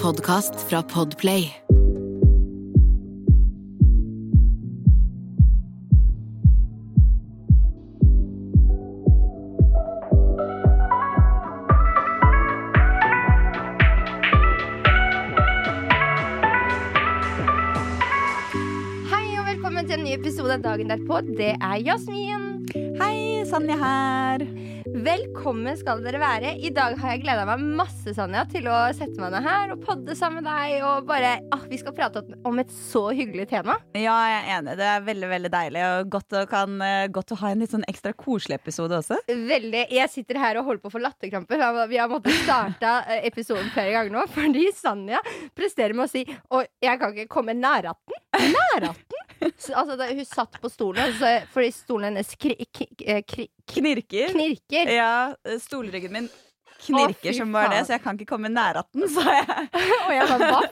podkast fra Podplay. Hei og velkommen til en ny episode av Dagen derpå. Det er Jasmin. Hei, Sanja her. Velkommen skal dere være. I dag har jeg gleda meg masse Sanja, til å sette meg ned her og podde sammen med deg. Og bare, ah, Vi skal prate om et så hyggelig tema. Ja, jeg er enig. Det er veldig veldig deilig. Og godt å, kan, eh, godt å ha en litt sånn ekstra koselig episode også. Veldig, Jeg sitter her og holder på å få latterkrampe. Vi har måttet starte eh, episoden flere ganger nå fordi Sanja presterer med å si Og jeg kan ikke komme nærhatten. Nærhatten? Så, altså, da, hun satt på stolen så, fordi stolen hennes kri, kri, eh, kri, Knirker. knirker. Ja, stolryggen min knirker Å, som bare det, så jeg kan ikke komme nær den, sa jeg. Og jeg bare Hva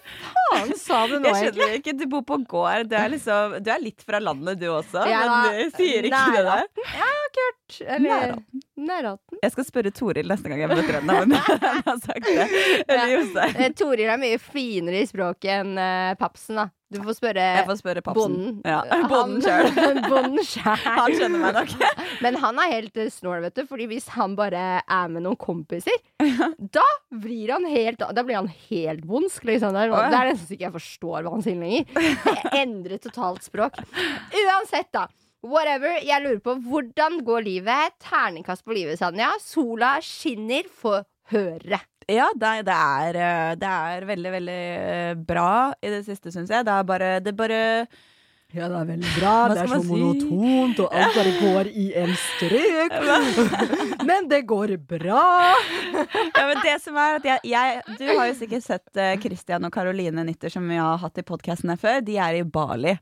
faen sa du nå, Jeg skjønner ikke, Du bor på gård. Du er, liksom, du er litt fra landet, du også. Ja, men du sier ikke det der. Jeg har ikke hørt. Eller. Nærhatten. Jeg skal spørre Toril neste gang jeg møter henne. om han har sagt det. Eller Jostein. Eh, Toril er mye finere i språket enn uh, Papsen, da. Du får spørre Jeg får spørre bonden. Ja, bonden sjøl. Han skjønner meg nok. Men han er helt eh, snål, vet du. Fordi hvis han bare er med noen kompiser, da blir han helt Da blir han helt bondsk, liksom. Det er, det nesten så ikke jeg forstår hva han sier lenger. Jeg endrer totalt språk. Uansett, da. Whatever. Jeg lurer på hvordan går livet? Terningkast på livet, Sanja. Sola skinner. Få høre. Ja, det, det, er, eh, det er veldig, veldig eh, bra i det siste, syns jeg. Det er bare, det bare Ja, det er veldig bra. Det er så si? monotont, og alt bare går i en strek. Men det går bra. ja, men det som er at jeg, jeg, Du har jo sikkert sett eh, Christian og Caroline Nytter, som vi har hatt i podkasten her før. De er i Bali.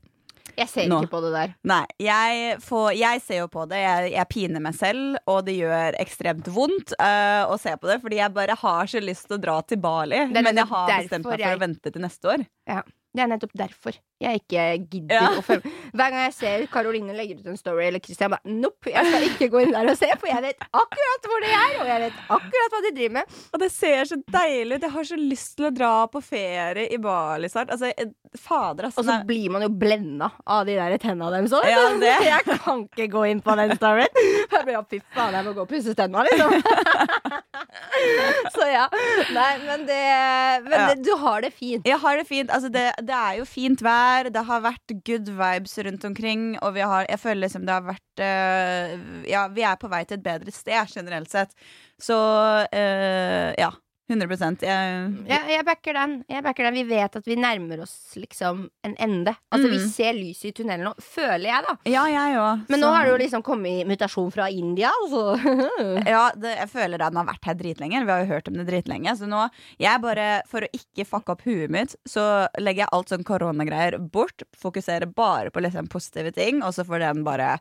Jeg ser Nå. ikke på det der. Nei, jeg, får, jeg ser jo på det. Jeg, jeg piner meg selv, og det gjør ekstremt vondt uh, å se på det. Fordi jeg bare har så lyst til å dra til Bali. Men jeg har bestemt meg for jeg- å vente til neste år. Det er nettopp derfor jeg ikke gidder Ja. å følge Hver gang jeg ser Karoline legger ut en story, eller Christian bare Nope, jeg skal ikke gå inn der og se, for jeg vet akkurat hvor de er, og jeg vet akkurat hva de driver med. Og det ser så deilig ut. Jeg har så lyst til å dra på ferie i Bali snart. Altså, fader, altså. Og så blir man jo blenda av de der tenna deres òg. Ja, det. Jeg kan ikke gå inn på den storyen. Jeg blir, jo Fy faen, jeg må gå og pusse tenna, liksom. Så ja. Nei, men det Men Ja. det, du har det fint. Jeg har det fint. Altså, det, det er jo fint vær. Det har vært good vibes rundt omkring. Og har, jeg føler liksom det har vært uh, Ja, vi er på vei til et bedre sted, generelt sett. Så uh, ja. 100 jeg, Ja, jeg backer den. Jeg backer den. Vi vet at vi nærmer oss liksom en ende. Altså, Vi Mm. ser lyset i tunnelen nå, føler jeg, da. Ja, jeg òg. Men nå har det jo liksom kommet mutasjon fra India, altså. Ja, det, jeg føler den har vært her dritlenge. Vi har jo hørt om det dritlenge. Så nå, jeg bare, for å ikke fucke opp huet mitt, så legger jeg alt sånn koronagreier bort. Fokuserer bare på liksom positive ting, og så får den bare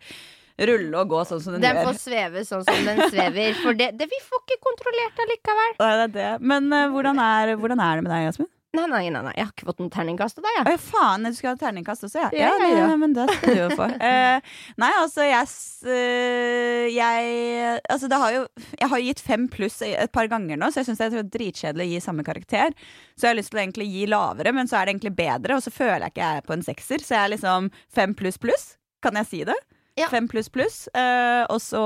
rulle og gå sånn som den, Den gjør. får sveve sånn som den svever. For det, det vi får ikke kontrollert det likevel. Nei, det er det. Men uh, hvordan, er, hvordan er det med deg, Jasmin? Nei, nei, nei, nei. Jeg har ikke fått noen terningkast av deg, Å ja, faen, du skal ha terningkast også, ja. Ja, ja, ja. nei, men det skal du jo få. uh, nei, altså, jeg, eh, jeg Altså, det har jo Jeg har gitt fem pluss et par ganger nå, så jeg syns det er dritkjedelig å gi samme karakter. Så jeg har lyst til å egentlig gi lavere, men så er det egentlig bedre, og så føler jeg ikke jeg er på en sekser, så jeg er liksom fem pluss pluss. Kan jeg si det? Ja. Fem pluss pluss. eh, og så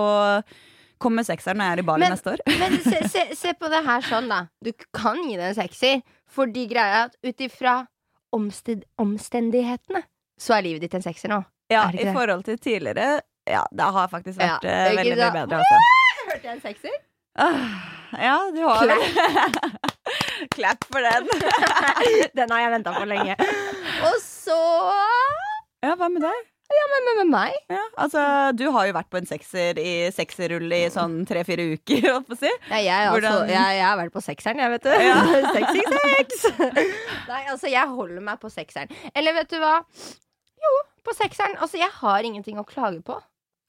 kommer sekseren når jeg er i Bali Men- neste år. Men se, se, se på det her sånn, da. Du kan gi det en sekser. Fordi greia er at ut ifra omsted, omstendighetene så er livet ditt en sekser nå. Ja, I det? forhold til tidligere, ja, det har faktisk vært ja, uh, veldig mye bedre, altså. Hørte jeg en sekser? Uh, ja, du har det. Klapp for den. Den har jeg venta på lenge. Og så Ja, hva med deg? Men med, med meg? Ja, altså, du har jo vært på en sekser i sekserrull i sånn tre-fire uker, holdt på å si. Ja, jeg, altså, Hvordan- jeg, jeg har vært på sekseren, jeg, vet du. Ja. Seks, seks, seks. Nei, altså, jeg holder meg på sekseren. Eller vet du hva? Jo, på sekseren. Altså, jeg har ingenting å klage på.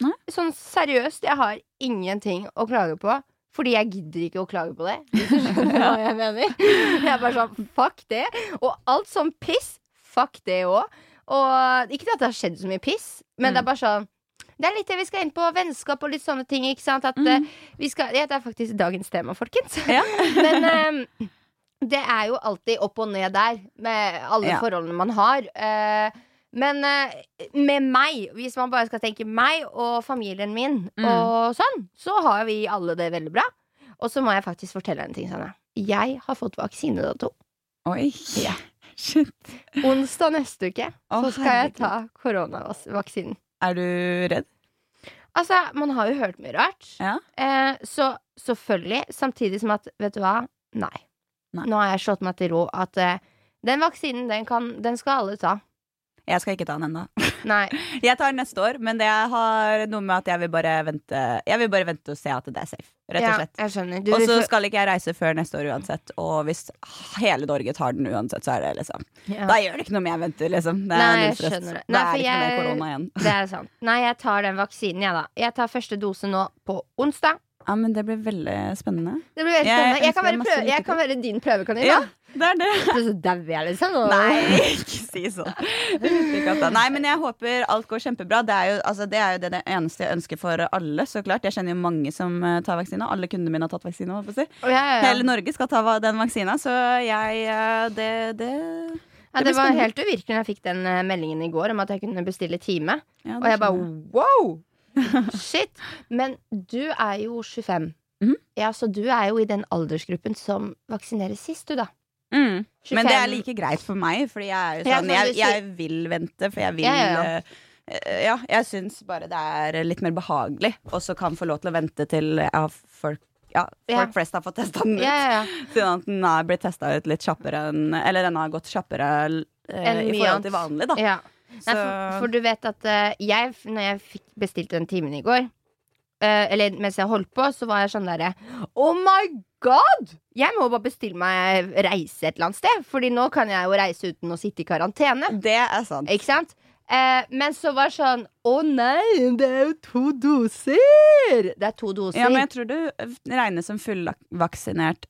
Nei? Sånn seriøst, jeg har ingenting å klage på. Fordi jeg gidder ikke å klage på det. Hvis du skjønner hva jeg mener. Jeg er bare sånn, fuck det. Og alt som piss, fuck det òg. Og ikke at det har skjedd så mye piss, men Mm. det er bare sånn det er litt det vi skal inn på, vennskap og litt sånne ting. Ikke sant? At Mm. uh, vi skal, ja, Det er faktisk dagens tema, folkens. Ja. Men eh, det er jo alltid opp og ned der, med alle Ja. forholdene man har. Uh, men eh, med meg, hvis man bare skal tenke meg og familien min Mm. og sånn, så har vi alle det veldig bra. Og så må jeg faktisk fortelle en ting, Sanne. Jeg har fått vaksinedato. Oi. Ja. Shit. Onsdag neste uke oh, så skal jeg ta koronavaksinen. Er du redd? Altså, man har jo hørt mye rart. Ja. Eh, så selvfølgelig. Samtidig som at, vet du hva? Nei. Nei. Nå har jeg slått meg til ro at eh, den vaksinen, den, kan, den skal alle ta. Jeg skal ikke ta den ennå. Jeg tar den neste år, men det har noe med at jeg vil bare vente Jeg vil bare vente og se at det er safe. Rett og Ja, jeg skjønner. Du, Og så skal ikke jeg reise før neste år uansett. Og hvis hele Norge tar den uansett, så er det liksom ja. Da gjør det ikke noe om jeg venter, liksom. Det er Nei, jeg skjønner det. Nei, er det ikke mer jeg- korona igjen. Det er sant. Nei, jeg tar den vaksinen, jeg, da. Jeg tar første dose nå på onsdag. Ja, men det blir veldig spennende. Det blir veldig Jeg spennende. Jeg ønsker kan være, prøve, jeg kan være din prøvekanin. Ja, da. Det er det. Så dauer jeg, liksom. og- Nei, ikke si sånn. Nei, men jeg håper alt går kjempebra. Det er jo, altså, det, er jo det, det eneste jeg ønsker for alle, så klart. Jeg kjenner jo mange som eh, tar vaksine. Alle kundene mine har tatt vaksine. Si. Ja, ja, ja. Hele Norge skal ta den vaksina, så jeg eh, Det, det Ja, det det var helt uvirkelig da jeg fikk den eh, meldingen i går om at jeg kunne bestille time. Og jeg bare wow! Shit. Men du er jo 25. Mhm. Ja, Så du er jo i den aldersgruppen som vaksineres sist, du, da. Mm. Men det er like greit for meg, Fordi jeg er jo sånn Jeg, jeg vil vente, for jeg vil Ja, ja, ja. eh, ja, jeg syns bare det er litt mer behagelig, og så kan få lov til å vente til ja, folk, ja, folk Ja. flest har fått testa den ut. Ja, ja. Siden at den har blitt testa ut litt kjappere enn Eller den har gått kjappere eh, i forhold til vanlig, da. Nei, for, for du vet at uh, jeg, når jeg fikk bestilt den timen i går Eller mens jeg holdt på, så var jeg sånn derre Oh my god! Jeg må bare bestille meg reise et eller annet sted. Fordi nå kan jeg jo reise uten å sitte i karantene. det er sant. Ikke sant? Eh, men så var det sånn Å nei, det er jo to doser! Det er to doser. Ja, men jeg tror du regnes som fullvaksinert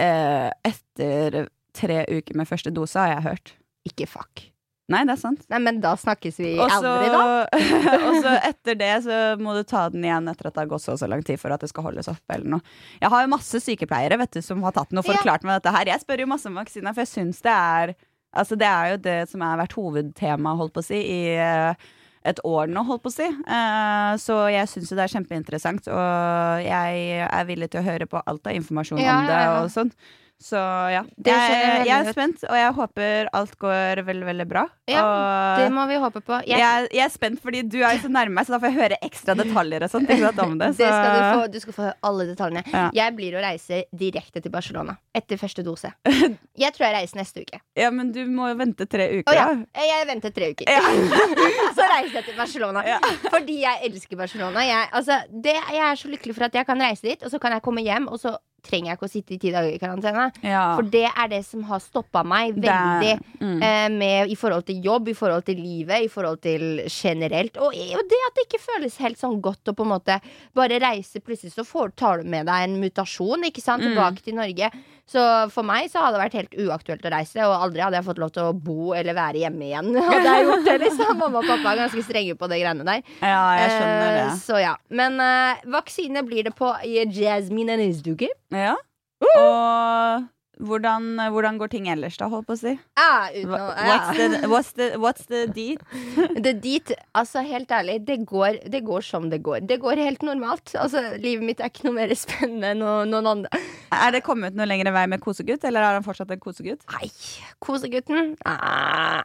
eh, etter tre uker med første dose, har jeg hørt. Ikke fuck. Nei, det er sant. Nei, men da snakkes vi også, aldri, da. og så etter det så må du ta den igjen etter at det har gått så og så lang tid for at det skal holdes oppe. eller noe. Jeg har jo masse sykepleiere vet du, som har tatt den og Ja. forklart meg dette her. Jeg spør jo masse om vaksiner, for jeg syns det er Altså det er jo det som har vært hovedtema, holdt på å si, i eh, et år nå, holdt på å si. Eh, så jeg syns jo det er kjempeinteressant, og jeg er villig til å høre på alt av informasjon Ja, om det ja, ja. og sånn. Så ja. Jeg Jeg, er spent, og jeg håper alt går veldig, veldig bra. Ja, og Det må vi håpe på. Jeg, jeg, jeg er spent fordi du er så nærme meg, så da får jeg høre ekstra detaljer og sånt, om det. det skal du få. Du skal få alle detaljene. Ja. Jeg blir å reise direkte til Barcelona etter første dose. Jeg tror jeg reiser neste uke. Ja, men du må jo vente tre Å uker, ja. da. Jeg venter tre uker. Ja. så reiser jeg til Barcelona. Fordi jeg elsker Barcelona. Jeg, altså, det, jeg er så lykkelig for at jeg kan reise dit, og så kan jeg komme hjem, og så trenger jeg ikke å sitte i ti dager i karantene. Ja. For det er det som har stoppa meg veldig. mm. eh, med, I forhold til jobb, i forhold til livet, i forhold til generelt. Og, og det at det ikke føles helt sånn godt å på en måte bare reise. Plutselig så får, tar du med deg en mutasjon ikke sant, Mm. tilbake til Norge. Så for meg så hadde det vært helt uaktuelt å reise, og aldri hadde jeg fått lov til å bo eller være hjemme igjen. Hadde jeg gjort det liksom Mamma og pappa er ganske strenge på de greiene der. ja, jeg skjønner Eh, det. Så ja. Men uh, vaksine blir det på Jasmine neste uke. Ja. Og hvordan, hvordan går ting ellers, da, holdt på å si? Ah, uten å, Wha- What's the, what's the, what's the altså helt ærlig, det går, det går som det går. Det går helt normalt. Altså, Livet mitt er ikke noe mer spennende enn noe- noen andre. Er det kommet noe lengre vei med kosegutt, eller er han fortsatt en kosegutt? Nei, kosegutten ah.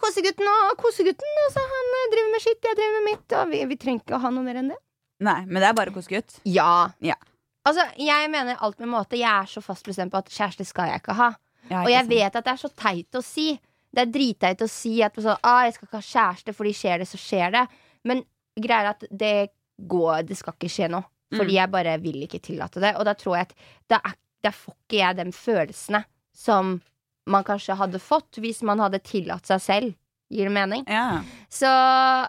Kosegutten og kosegutten. Altså, han eh, driver med sitt, jeg driver med mitt. Og vi, vi trenger ikke å ha noe mer enn det. Nei, men det er bare kosegutt. Ja. Ja. Altså, jeg mener alt med måte. Jeg er så fast bestemt på at kjæreste skal jeg ikke ha. Ja, Og jeg sant? vet at det er så teit å si. Det er dritteit å si at så, ah, jeg skal ikke ha kjæreste, fordi skjer det, så skjer det. Men greia er at det går, det skal ikke skje noe. Fordi Mm. jeg bare vil ikke tillate det. Og da tror jeg at da, da får ikke jeg de følelsene som man kanskje hadde fått hvis man hadde tillatt seg selv. Gir det mening? Ja. Så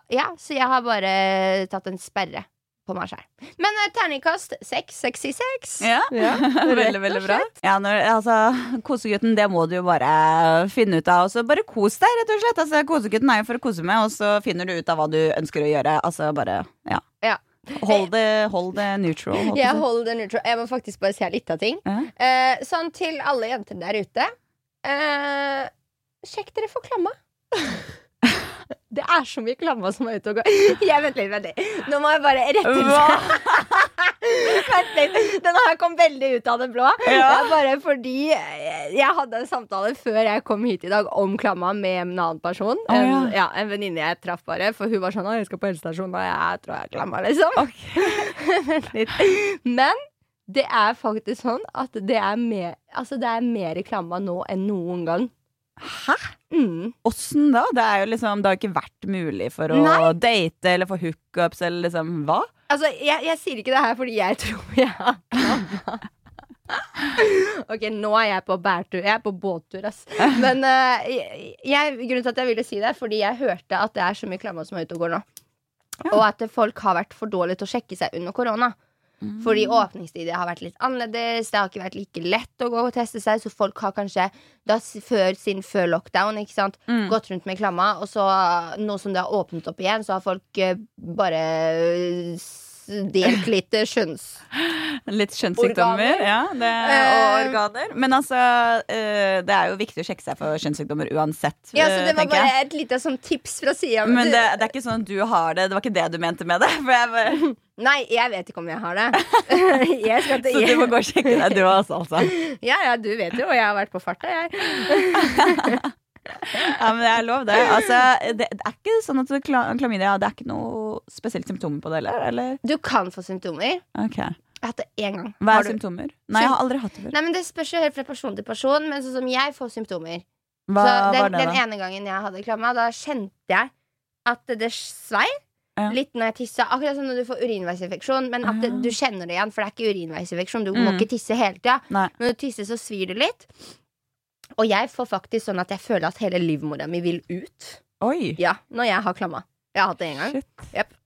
ja, så jeg har bare tatt en sperre på meg sjæl. Men eh, terningkast seks, sexy sex. Ja, Ja, veldig, veldig bra. Ja, når, altså, kosegutten, det må du jo bare finne ut av. Og så bare kos deg, rett og slett. Altså, kosegutten er jo for å kose med, og så finner du ut av hva du ønsker å gjøre. Altså bare, ja. Ja. Hold det, hold det neutral. Ja, holder det neutral. Jeg må faktisk bare si litt av ting. Ja. uh, sånn til alle jenter der ute. Uh, sjekk dere for klamma. Det er så mye klammer som er ute og går. Jeg, vent litt, vent litt. Nå må jeg bare rette Vent litt. Denne her kom veldig ut av det blå. Det er bare fordi jeg hadde en samtale før jeg kom hit i dag om klamma med en annen person. Å, En, ja. ja, en venninne jeg traff bare. For hun var sånn 'Å, jeg skal på helsestasjonen', og jeg tror jeg er klamma, liksom. Litt. Men det er faktisk sånn at det er mer, altså det er mer klamma nå enn noen gang. Hæ? Mm. Da? Det er jo liksom Det har ikke vært mulig for å Nei. date eller få hookups eller liksom Hva? Altså, jeg, jeg sier ikke det her fordi jeg tror jeg har. Ok, nå er jeg på bærtur. Jeg er på båttur, ass. Men uh, jeg, jeg, grunnen til at jeg ville si det, er fordi jeg hørte at det er så mye klammer som er ute og går nå. Og at folk har vært for dårlige til å sjekke seg under korona. Fordi åpningstider har vært litt annerledes. Det har ikke vært like lett å gå og teste seg, så folk har kanskje da, før, siden før lockdown Mm. gått rundt med klamma. Og så nå som det har åpnet opp igjen, så har folk eh, bare eh, delt litt skjønns... Litt kjønnssykdommer. Organer. Ja, det, og Eh. organer. Men altså, eh, det er jo viktig å sjekke seg for kjønnssykdommer uansett, Ja, så det var bare jeg. et lite sånn tips fra sida. Men det, det er ikke sånn at du har det. Det var ikke det du mente med det. Jeg bare, Nei, jeg vet ikke om jeg har det. jeg skal til så du må gå og sjekke deg, du også, altså. Ja, ja, du vet jo, og jeg har vært på farta, jeg. Ja, men det er lov, det. Altså, det, det er ikke sånn at kla- klamydia Det er ikke noe spesielt symptomer på det, eller? eller? Du kan få symptomer. Okay. Jeg har hatt det én gang. Hva er symptomer? Nei, jeg har aldri hatt det før. Nei, men Det spørs jo helt fra person til person, men sånn som jeg får symptomer. Hva så den, var det, den ene gangen jeg hadde klamma, da kjente jeg at det svei. Ja. Litt når jeg tissa. Akkurat som når du får urinveisinfeksjon. Men at det, Ah. du kjenner det igjen, for det er ikke urinveisinfeksjon. Du Mm. må ikke tisse hele tida. Men Når du tisser, så svir det litt. Og jeg får faktisk sånn at jeg føler at hele livmora mi vil ut. Oi. Ja, når jeg har klamma. Jeg har hatt det en gang. Yep.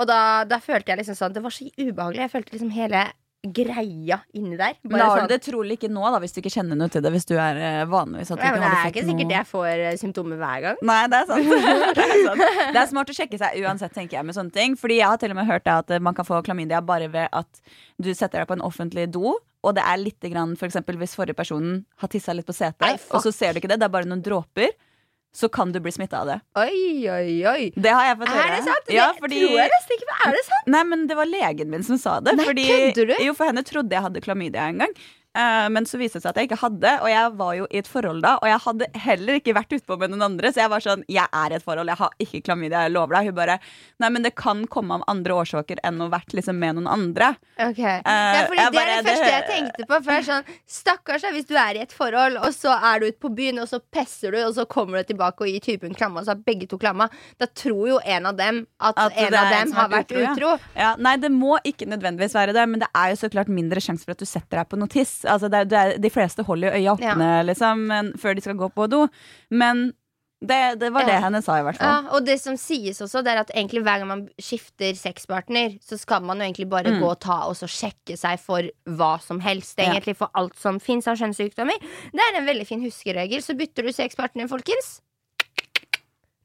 Og da, da følte jeg liksom sånn Det var så ubehagelig. Jeg følte liksom hele greia inni der. Bare sånn, du det trolig ikke nå, da, hvis du ikke kjenner noe til det? Hvis du er eh, vanligvis at du ja, men det er ikke sikkert noe jeg får eh, symptomer hver gang. Nei, det er sant. det, er sant. det er smart å sjekke seg uansett, tenker jeg, med sånne ting. Fordi jeg har til og med hørt at eh, man kan få klamydia bare ved at du setter deg på en offentlig do, og det er litt grann, for eksempel hvis forrige personen har tissa litt på setet, Nei, og så ser du ikke det, det er bare noen dråper, så kan du bli smitta av det. Oi, oi, oi. Det har jeg fått høre. Er det sant? Ja, det fordi, tror jeg nesten ikke. Er det sant? Nei, men det var legen min som sa det. Nei, fordi, kødder du? Jo, for henne trodde jeg hadde klamydia en gang. Eh, men så viste det seg at jeg ikke hadde, og jeg var jo i et forhold da. Og jeg hadde heller ikke vært utpå med noen andre, så jeg var sånn Jeg er i et forhold, jeg har ikke klamydia, jeg lover deg. Hun bare Nei, men det kan komme av andre årsaker enn å ha vært liksom med noen andre. Ok ja, fordi Det Det er det første det- jeg tenkte på. Er sånn, Stakkars deg hvis du er i et forhold, og så er du ute på byen, og så pesser du, og så kommer du tilbake og gir typen klamma, så har begge to klamma. Da tror jo en av dem at, At en av en dem har har vært utro. utro, ja. Ja, nei, det må ikke nødvendigvis være det, men det er jo så klart mindre sjanse for at du setter deg på noe tiss. Altså, det er, det er, de fleste holder jo øya åpne liksom, men, før de skal gå på do. Men det, det var det Ja. henne sa, i hvert fall. Ja, og det som sies også, det er at egentlig hver gang man skifter sexpartner, så skal man jo egentlig bare Mm. gå og ta og så sjekke seg for hva som helst. Ja. Egentlig for alt som fins av kjønnssykdommer. Det er en veldig fin huskeregel. Så bytter du sexpartner, folkens.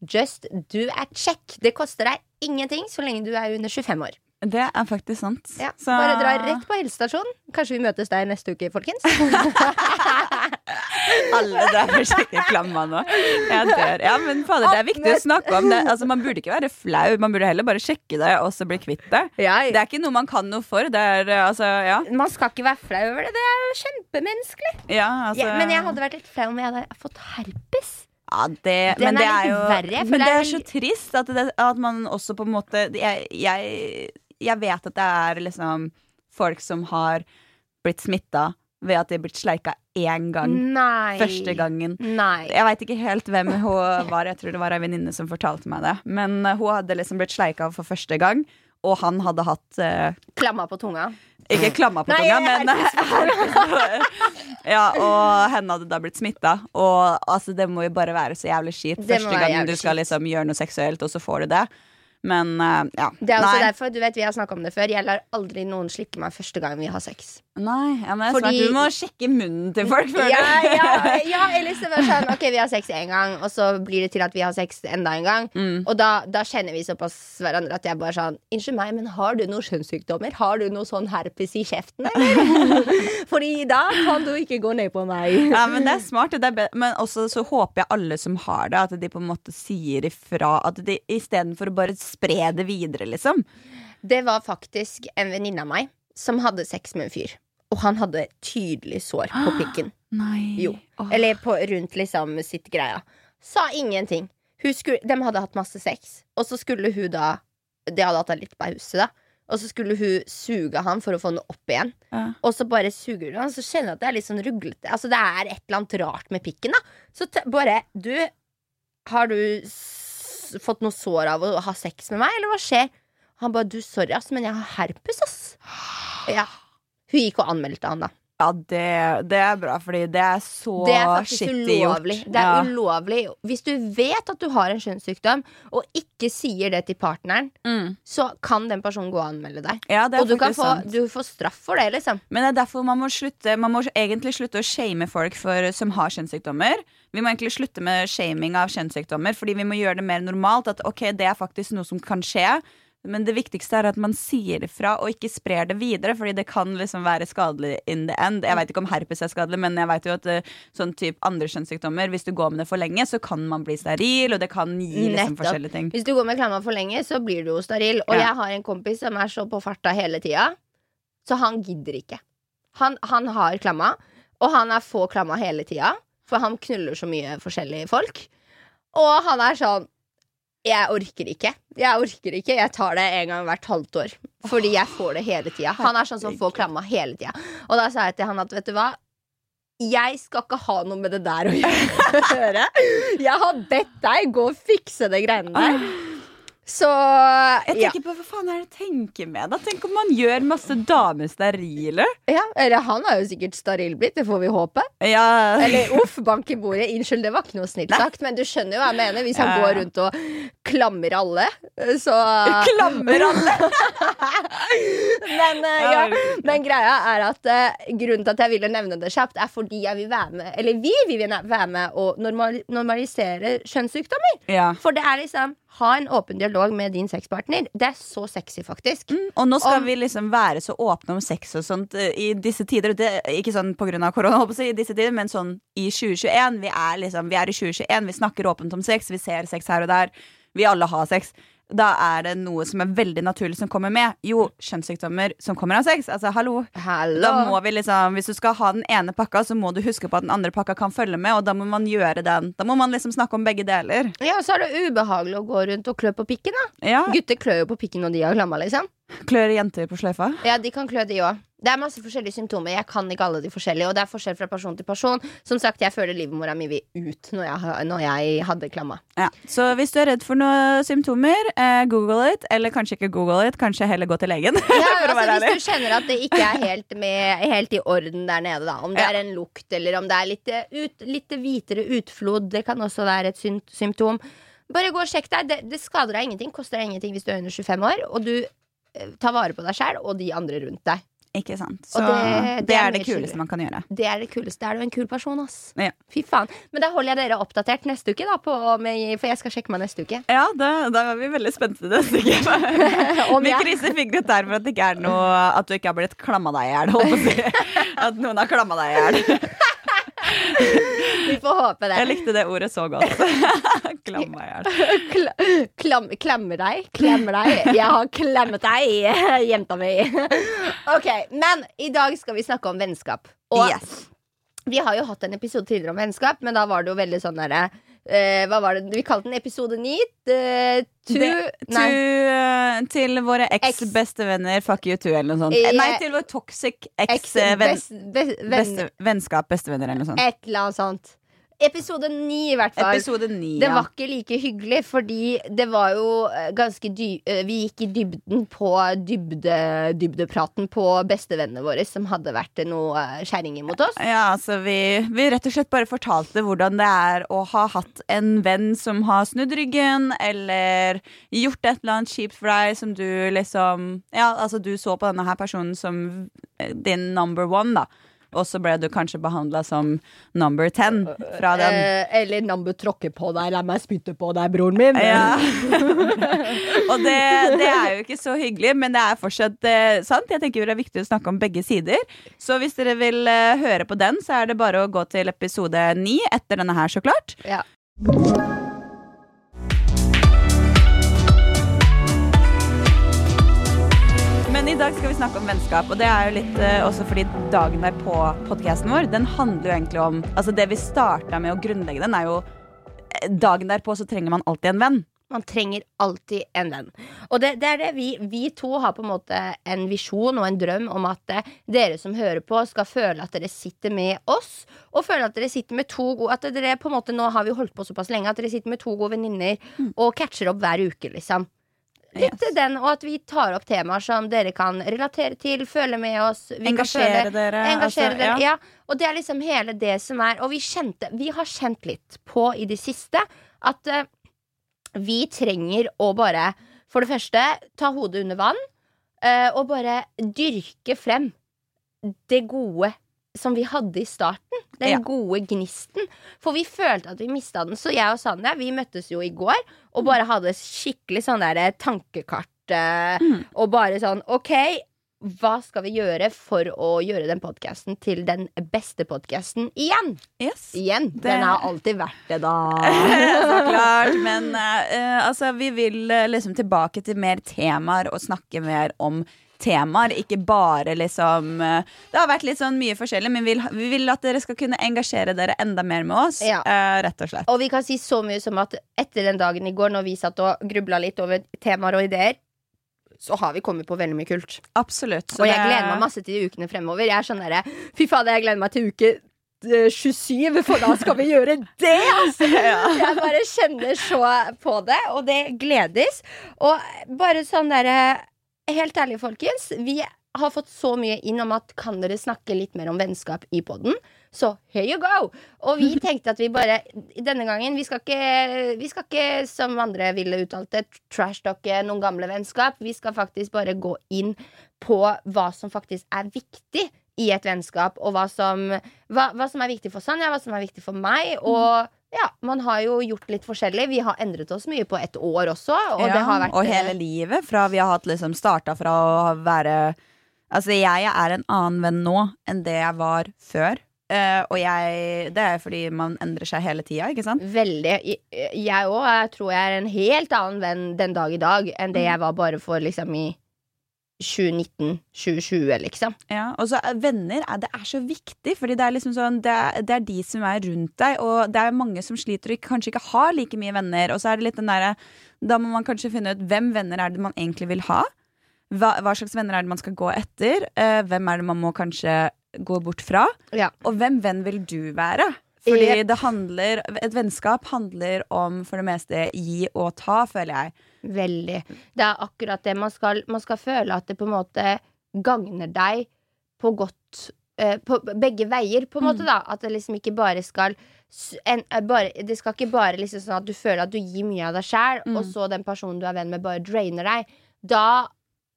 Just do a check. Det koster deg ingenting så lenge du er under 25 år. Det er faktisk sant. Ja, Så- Bare dra rett på helsestasjonen. Kanskje vi møtes der neste uke, folkens. Alle drar for sikkert klamma nå. Jeg dør. Ja, men fader, det er viktig å snakke om det. Altså, man burde ikke være flau, man burde heller bare sjekke det og så bli kvitt det. Ja, Det er ikke noe man kan noe for. Det er altså, ja. man skal ikke være flau over det. Det er jo kjempemenneskelig. ja altså, men jeg hadde vært litt flau om jeg hadde fått herpes. ja, det, Den men det er er litt jo verre, Men det det er er så trist at, det, at man også på en måte jeg, jeg, jeg vet at det er liksom folk som har blitt smitta ved at de er blitt sleika én gang. Nei. Første gangen. Nei. Jeg veit ikke helt hvem hun var. Jeg tror det var ei venninne som fortalte meg det. Men eh, hun hadde liksom blitt sleika for første gang, og han hadde hatt uh, Klamma på tunga. Ikke klamma på Nei, tunga, men Ja, og henne hadde da blitt smitta. Og altså, det må jo bare være så jævlig kjipt første gang jævlig du skal liksom gjøre noe seksuelt, og så får du det. Men eh, ja. Det er også Nei. derfor, du vet Vi har snakka om det før. Jeg lar aldri noen slikke meg første gang vi har sex. Nei, ja, men Fordi- Du må sjekke munnen til folk før Ja, du ja, ja, eller så bare sånn Ok, vi har sex én gang, og så blir det til at vi har sex enda en gang. Mm. Og da, da kjenner vi såpass hverandre at jeg bare sånn Unnskyld meg, men har du noen kjønnssykdommer? Har du noe sånn herpes i kjeften, eller? Fordi da kan du ikke gå ned på meg. Ja, men det er smart. Det er men også så håper jeg alle som har det, at de på en måte sier ifra. At de istedenfor å bare spre det videre, liksom. Det var faktisk en venninne av meg som hadde sex med en fyr. Og han hadde tydelig sår på pikken. Nei. Jo. Eller på, rundt liksom sitt greia. Sa ingenting. Skulle, de hadde hatt masse sex, og så skulle hun da De hadde hatt en litt på huset, da. Og så skulle hun suge han for å få han opp igjen. Ja. Og så bare suger hun han, så kjenner jeg at det er litt sånn ruglete. Altså Det er et eller annet rart med pikken, da. Så bare Du, har du fått noe sår av å ha sex med meg, eller hva skjer? Han bare Du, sorry, ass, men jeg har herpes, ass. Ja. Hun gikk og anmeldte han, da. Ja, det, det er bra, fordi det er så skittig gjort. Det er ja. ulovlig. Hvis du vet at du har en kjønnssykdom, og ikke sier det til partneren, Mm. så kan den personen gå og anmelde deg. ja, det Og du, kan få, du får straff for det, liksom. Men det er derfor man må slutte Man må egentlig slutte å shame folk for, som har kjønnssykdommer. Vi må egentlig slutte med shaming av kjønnssykdommer, fordi vi må gjøre det mer normalt. At ok, det er faktisk noe som kan skje. Men det viktigste er at man sier ifra og ikke sprer det videre, fordi det kan liksom være skadelig in the end. Jeg vet ikke om herpes er skadelig, men jeg vet jo at eh, sånn type andre kjønnssykdommer, hvis du går med det for lenge, så kan man bli steril, og det kan gi liksom forskjellige ting. Hvis du går med klamma for lenge, så blir du jo steril. Og Ja. jeg har en kompis som er så på farta hele tida, så han gidder ikke. Han, han har klamma, og han er få klamma hele tida, for han knuller så mye forskjellige folk. Og han er sånn Jeg orker ikke. Jeg orker ikke. Jeg tar det en gang hvert halvt år. Fordi jeg får det hele tida. Han er sånn som får klamma hele tida. Og da sa jeg til han at vet du hva? Jeg skal ikke ha noe med det der å gjøre. Jeg har bedt deg gå og fikse det greiene der. Så Jeg ja. tenker på, Hva faen er det jeg tenker med da? Tenk om man gjør masse damer sterile? ja. Eller han er jo sikkert steril blitt, det får vi håpe. Ja, Eller uff, bank i bordet. Unnskyld, det var ikke noe snilt sagt, men du skjønner jo hva jeg mener. Hvis han Ja, ja. går rundt og klammer alle, så klammer alle! Men, eh, ja. Men greia er at eh, grunnen til at jeg ville nevne det kjapt, er fordi jeg vil være med Eller vi vil være med normal normalisere kjønnssykdommer. Ja. For det er liksom Ha en åpen dialog med din sexpartner. Det er så sexy, faktisk. Mm, Og nå skal Om- vi liksom være så åpne om sex og sånt eh, i disse tider. Det, ikke sånn av korona, i disse tider, men sånn i 2021. Vi er liksom, vi er i 2021, vi snakker åpent om sex, vi ser sex her og der. Vi alle har sex. Da er det noe som er veldig naturlig som kommer med. Jo, kjønnssykdommer som kommer av sex. Altså, hallo. Hallo. Da må vi liksom, Hvis du skal ha den ene pakka, så må du huske på at den andre pakka kan følge med, og da må man gjøre den. Da må man liksom snakke om begge deler. Ja, og så er det ubehagelig å gå rundt og klø på pikken. da Ja, Gutter klør jo på pikken når de har klamma. liksom Klør jenter på sløyfa? Ja, de kan klø, de òg. Det er masse forskjellige symptomer. Jeg kan ikke alle de forskjellige, og det er forskjell fra person til person. Som sagt, jeg føler livmora mi vil ut når jeg, når jeg hadde klamma. Ja. Så hvis du er redd for noen symptomer, eh, google it. Eller kanskje ikke google it, kanskje heller gå til legen. Ja, altså, hvis du kjenner at det ikke er helt, med, helt i orden der nede, da. Om det Ja. er en lukt, eller om det er litt, eh, ut, litt hvitere utflod. Det kan også være et symptom. Bare gå og sjekk deg. Det, det skader deg ingenting. Koster deg ingenting hvis du er under 25 år, og du tar vare på deg sjæl og de andre rundt deg. Ikke sant? Så Og det, det- det er det kuleste chillere. man kan gjøre. Det er det kuleste. Er du en kul person, ass. Ja. Fy faen. Men da holder jeg dere oppdatert neste uke, da, på, for jeg skal sjekke meg neste uke. Ja, da, da er vi veldig spente neste uke. Vi jeg- krysser fingre der for at det ikke er noe At du ikke har blitt klamma deg i hjel. holdt på å si. At noen har klamma deg i hjel. Vi får håpe det. Jeg likte det ordet så godt. Klamma i hjel. Kla klam klemmer deg. Klemmer deg. Jeg har klemmet deg, jenta mi. Ok, Men i dag skal vi snakke om vennskap. Og Yes. vi har jo hatt en episode tidligere om vennskap, men da var det jo veldig sånn derre eh, Hva var det? Vi kalte den episode 9. eh, to Det- Nei. to, til våre eks-bestevenner, fuck you too, eller noe sånt. Eh, Nei, til vår toxic Eks eks-venn... best, best, venn, Beste, vennskap, bestevenner, eller noe sånt. Et eller annet sånt. Episode ni, i hvert fall. Episode ja. Det var ikke like hyggelig, fordi det var jo eh, ganske dy eh, Vi gikk i dybden på dybde, dybdepraten på bestevennene våre som hadde vært noe skjæringer mot oss. Ja, altså vi, vi rett og slett bare fortalte hvordan det er å ha hatt en venn som har snudd ryggen, eller gjort et eller annet kjipt for deg som du liksom Ja, altså du så på denne her personen som din number one, da. Og så ble du kanskje behandla som number ten fra den. Eh, Eller Nambu tråkker på deg, la meg spytte på deg, broren min. Ja. og det, det er jo ikke så hyggelig, men det er fortsatt eh, sant. Jeg tenker det er viktig å snakke om begge sider. Så hvis dere vil eh, høre på den, så er det bare å gå til episode ni etter denne her, så klart. Ja. I dag skal vi snakke om vennskap, og det er jo litt uh, også fordi dagen der på podcasten vår, den handler jo egentlig om Altså det vi starta med å grunnlegge den, er jo eh, Dagen derpå så trenger man alltid en venn. Man trenger alltid en venn. Og det, det er det vi, vi to har på en måte en visjon og en drøm om at eh, dere som hører på, skal føle at dere sitter med oss, og føle at dere sitter med to gode At dere på en måte Nå har vi holdt på såpass lenge at dere sitter med to gode venninner og catcher opp hver uke, liksom. Litt Yes. den, og at vi tar opp temaer som dere kan relatere til, føle med oss. Vi Engasjere føle- dere. Engasjere altså, dere, ja. ja. Og det er liksom hele det som er Og vi kjente Vi har kjent litt på i det siste at uh, vi trenger å bare For det første ta hodet under vann uh, og bare dyrke frem det gode som vi hadde i starten. Den Ja. gode gnisten. For vi følte at vi mista den. Så jeg og Sanja vi møttes jo i går og bare hadde skikkelig sånn der tankekart. eh, Mm. Og bare sånn OK, hva skal vi gjøre for å gjøre den podkasten til den beste podkasten igjen? Yes. Igjen. Det- Den har alltid vært det, da. så klart. Men uh, altså, vi vil eh, liksom tilbake til mer temaer og snakke mer om temaer. Ikke bare liksom eh, Det har vært litt sånn mye forskjellig, men vi vil, vi vil at dere skal kunne engasjere dere enda mer med oss. Ja. Uh, rett og slett. Og vi kan si så mye som at etter den dagen i går, når vi satt og grubla litt over temaer og ideer, så har vi kommet på veldig mye kult. Absolutt. Og jeg gleder meg masse til de ukene fremover. Jeg er sånn derre Fy fader, jeg gleder meg til uke eh, 27, for da skal vi gjøre det, altså! Jeg bare kjenner så på det, og det gledes. Og bare sånn derre Helt ærlig, folkens. Vi har fått så mye inn om at kan dere snakke litt mer om vennskap i poden? Så here you go! Og vi tenkte at vi bare denne gangen Vi skal ikke, vi skal ikke som andre ville uttalt det, trashtalke noen gamle vennskap. Vi skal faktisk bare gå inn på hva som faktisk er viktig i et vennskap, og hva som, hva, hva som er viktig for Sanja, hva som er viktig for meg. Og ja, man har jo gjort litt forskjellig. Vi har endret oss mye på et år også, og ja, det har vært og hele livet. Fra vi har hatt liksom starta fra å være Altså, jeg er en annen venn nå enn det jeg var før. Uh, og jeg Det er fordi man endrer seg hele tida, ikke sant? Veldig. Jeg- Jeg òg tror jeg er en helt annen venn den dag i dag enn det jeg var bare for liksom i 2019-2020, liksom. Ja, og så er venner er, det er så viktig, Fordi det er liksom sånn det er, det er de som er rundt deg, og det er mange som sliter og kanskje ikke har like mye venner. Og så er det litt den derre Da må man kanskje finne ut hvem venner er det man egentlig vil ha. Hva, hva slags venner er det man skal gå etter? Eh, hvem er det man må kanskje gå bort fra? Ja. Og hvem venn vil du være? Fordi Yep. det handler Et vennskap handler om for det meste gi og ta, føler jeg. Veldig. Det er akkurat det. Man skal, man skal føle at det på en måte gagner deg på godt eh, På begge veier, på en måte, da. At det liksom ikke bare skal en, eh, bare, Det skal ikke bare liksom sånn at du føler at du gir mye av deg sjæl, Mm. og så den personen du er venn med, bare drainer deg. Da,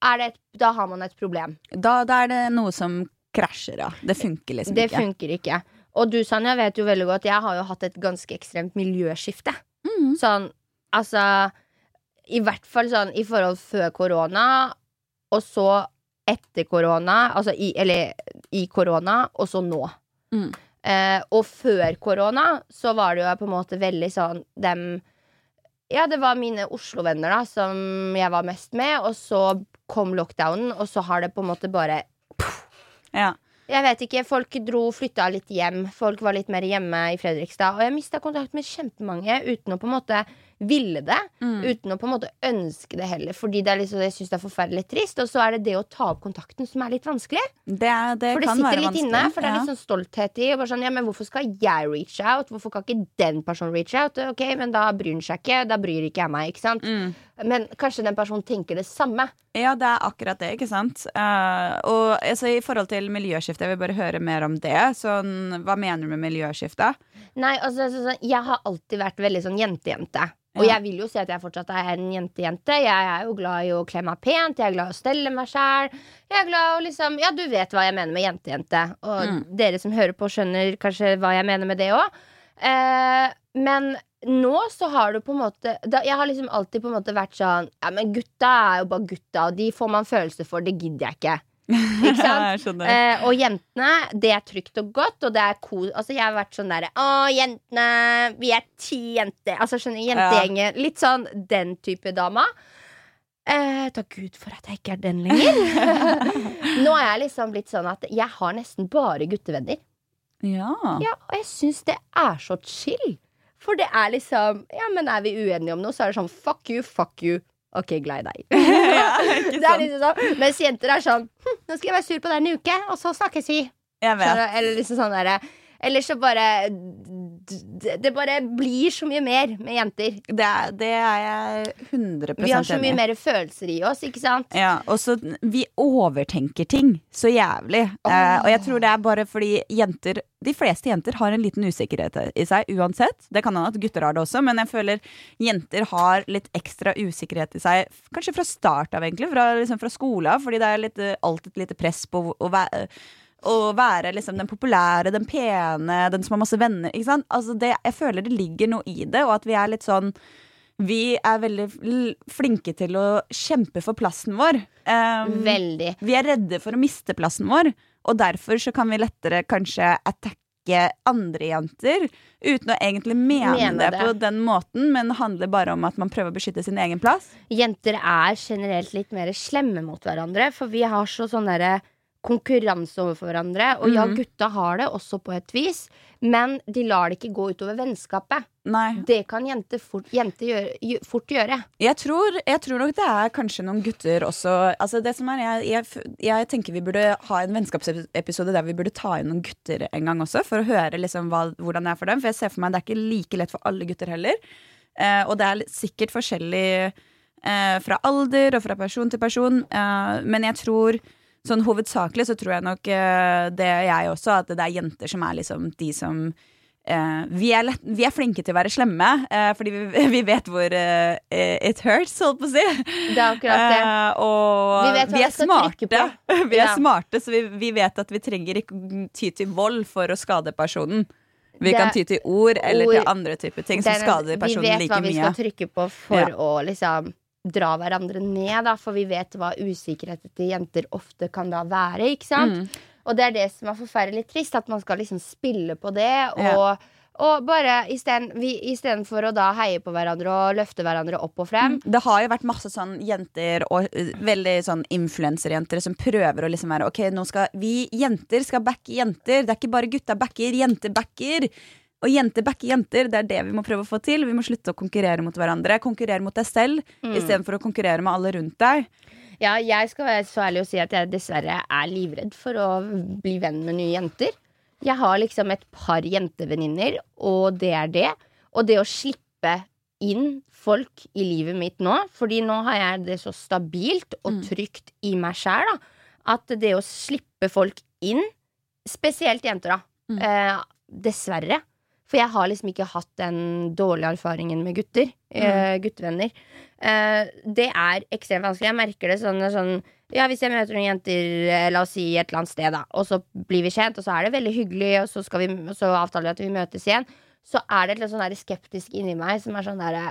er det et, da har man et problem. Da, da er det noe som krasjer, ja. Det funker liksom Det ikke. funker ikke. Og du, Sanja, vet jo veldig godt Jeg har jo hatt et ganske ekstremt miljøskifte. Mm. Sånn, altså I hvert fall sånn i forhold før korona, og så etter korona. Altså i, eller i korona, og så nå. Mm. Eh, og før korona så var det jo på en måte veldig sånn dem Ja, det var mine Oslo-venner da som jeg var mest med, og så kom lockdownen, og så har det på en måte bare Ja. Jeg vet ikke, Folk dro, flytta litt hjem. Folk var litt mer hjemme i Fredrikstad. Og jeg mista kontakt med kjempemange uten å på en måte ville det. Mm. Uten å på en måte ønske det heller, fordi det er liksom, jeg syns det er forferdelig trist. Og så er det det å ta opp kontakten som er litt vanskelig. Det, det For det sitter litt inne, for det er litt sånn stolthet i. Og bare sånn, ja, men hvorfor skal jeg reach out? Hvorfor kan ikke den personen reach out? Ok, men da bryr han seg ikke. Da bryr ikke jeg meg, ikke sant? Mm. Men kanskje den personen tenker det samme. Ja, det er akkurat det, ikke sant. Uh, og altså, i forhold til miljøskifte, jeg vil bare høre mer om det. Sånn, hva mener du med miljøskifte? Nei, altså, så, så, jeg har alltid vært veldig sånn jentejente. Og jeg vil jo si at jeg fortsatt er en jentejente. Jeg er jo glad i å kle meg pent, jeg er glad i å stelle meg sjæl. Jeg er glad i å liksom Ja, du vet hva jeg mener med jentejente. Og Mm. dere som hører på, skjønner kanskje hva jeg mener med det òg. Eh, men nå så har du på en måte da, Jeg har liksom alltid på en måte vært sånn Ja, men gutta er jo bare gutta, og de får man følelser for. Det gidder jeg ikke. Ikke sant? Eh, og jentene, det er trygt og godt, og det er cool. Altså, jeg har vært sånn derre Å, jentene, vi er ti jenter. Altså, skjønner du, jentegjengen. Litt sånn den type dama. Eh, takk Gud for at jeg ikke er den lenger. Nå er jeg liksom blitt sånn at jeg har nesten bare guttevenner. Ja. Ja, og jeg syns det er så chill. For det er liksom Ja, men er vi uenige om noe, så er det sånn fuck you, fuck you. Ok, glad i deg. ja, Det er liksom sånn Mens jenter er sånn hm, Nå skal jeg være sur på deg en uke, og så snakkes vi. Jeg vet. Eller liksom sånn derre Eller så bare Det bare blir så mye mer med jenter. Det er, det er jeg 100 Vi har så mye mer følelser i oss, ikke sant? Ja, og så Vi overtenker ting så jævlig. Eh, og jeg tror det er bare fordi jenter De fleste jenter har en liten usikkerhet i seg uansett. Det kan hende at gutter har det også, men jeg føler jenter har litt ekstra usikkerhet i seg. Kanskje fra start av, egentlig. Fra, liksom fra skolen av, fordi det er litt, eh, alltid et lite press på å være å være liksom den populære, den pene, den som har masse venner. Ikke sant? Altså det, jeg føler det ligger noe i det, og at vi er litt sånn Vi er veldig flinke til å kjempe for plassen vår. Um, Veldig. vi er redde for å miste plassen vår, og derfor så kan vi lettere kanskje attacke andre jenter uten å egentlig mene, Mene det, det. på den måten, men det handler bare om at man prøver å beskytte sin egen plass. Jenter er generelt litt mer slemme mot hverandre, for vi har så sånn derre konkurranse overfor hverandre. Og ja, Mhm. gutta har det også på et vis, men de lar det ikke gå utover vennskapet. Nei. Det kan jenter fort, jente gjøre, fort gjøre. Jeg tror, jeg tror nok det er kanskje noen gutter også altså det som er, jeg, jeg, jeg tenker vi burde ha en vennskapsepisode der vi burde ta inn noen gutter en gang også, for å høre liksom hva, hvordan det er for dem. For jeg ser for meg det er ikke like lett for alle gutter heller. Eh, og det er sikkert forskjellig eh, fra alder og fra person til person. Eh, men jeg tror sånn hovedsakelig så tror jeg nok uh, det jeg også, at det er jenter som er liksom de som uh, vi, er lett, vi er flinke til å være slemme, uh, fordi vi, vi vet hvor it hurts, holdt på å si. Det er akkurat det. Og Vi vi, er smarte. vi er Ja. smarte, så vi, vi vet at vi trenger ikke ty til vold for å skade personen. Vi Det- kan ty til ord eller ord- til andre typer ting som skader personen like mye. Vi vet hva vi mye. skal trykke på for Ja. å liksom dra hverandre ned, da, for vi vet hva usikkerheten til jenter ofte kan da være, ikke sant? Mm. Og det er det som er forferdelig trist, at man skal liksom spille på det, Ja. og, og bare istedenfor å da heie på hverandre og løfte hverandre opp og frem. Det har jo vært masse sånn jenter og uh, veldig sånn influenserjenter som prøver å liksom være Ok, nå skal vi jenter skal backe jenter. Det er ikke bare gutta backer, jenter backer. Og jenter backer jenter. Det er det vi må prøve å få til. Vi må slutte å konkurrere mot hverandre. Konkurrere mot deg selv Mm. istedenfor å konkurrere med alle rundt deg. Ja, jeg skal være så ærlig å si at jeg dessverre er livredd for å bli venn med nye jenter. Jeg har liksom et par jentevenninner, og det er det. Og det å slippe inn folk i livet mitt nå, fordi nå har jeg det så stabilt og Mm. trygt i meg sjæl, da, at det å slippe folk inn, spesielt jenter, da, Mm. eh, dessverre For jeg har liksom ikke hatt den dårlige erfaringen med gutter. Eh, guttevenner. Uh, det er ekstremt vanskelig. Jeg merker det sånn, sånn Ja, hvis jeg møter noen jenter, eh, la oss si et eller annet sted, da, og så blir vi kjent, og så er det veldig hyggelig, og så, skal vi, og så avtaler vi at vi møtes igjen, så er det et litt sånn skeptisk inni meg som er sånn derre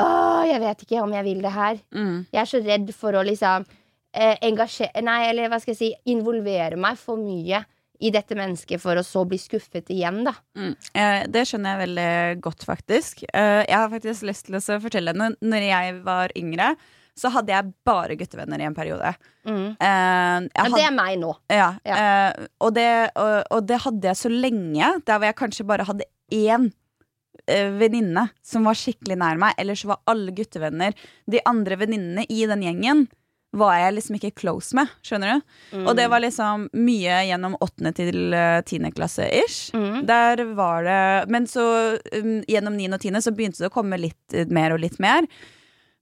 Åh, jeg vet ikke om jeg vil det her. Mm. Jeg er så redd for å liksom eh, engasjere Nei, eller hva skal jeg si Involvere meg for mye i dette mennesket for å så bli skuffet igjen, da. Mm. Eh, det skjønner jeg veldig godt, faktisk. Eh, jeg har faktisk lyst til å fortelle når, når jeg var yngre, så hadde jeg bare guttevenner i en periode. Mm. Eh, Ja, det er meg nå. Ja, Ja. eh, og, det, og, og det hadde jeg så lenge, der hvor jeg kanskje bare hadde én eh, venninne som var skikkelig nær meg. Ellers var alle guttevenner. De andre venninnene i den gjengen var jeg liksom ikke close med. Skjønner du? Og det var liksom mye gjennom åttende til eh, tiende klasse ish. Mm. Der var det Men så um, gjennom niende og tiende så begynte det å komme litt mer og litt mer.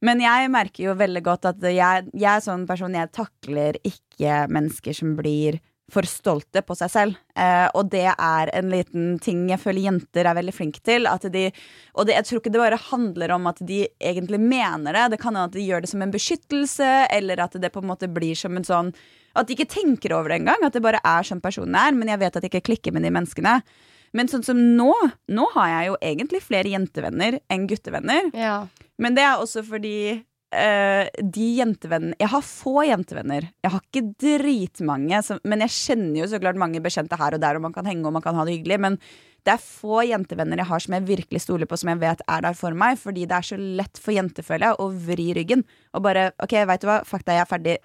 Men jeg merker jo veldig godt at jeg, jeg er sånn person Jeg takler ikke mennesker som blir for stolte på seg selv. Eh, og det er en liten ting jeg føler jenter er veldig flinke til. At de, og det, jeg tror ikke det bare handler om at de egentlig mener det. Det kan hende at de gjør det som en beskyttelse, eller at det på en måte blir som en sånn At de ikke tenker over det engang. At det bare er som personen er. Men jeg vet at jeg ikke klikker med de menneskene. Men sånn som nå, nå har jeg jo egentlig flere jentevenner enn guttevenner. Ja. Men det er også fordi eh, de jentevennene Jeg har få jentevenner. Jeg har ikke dritmange, men jeg kjenner jo så klart mange bekjente her og der, og man kan henge og man kan ha det hyggelig. Men det er få jentevenner jeg har som jeg virkelig stoler på, som jeg vet er der for meg. Fordi det er så lett for jenter, å vri ryggen og bare OK, veit du hva, fakta, jeg er ferdig.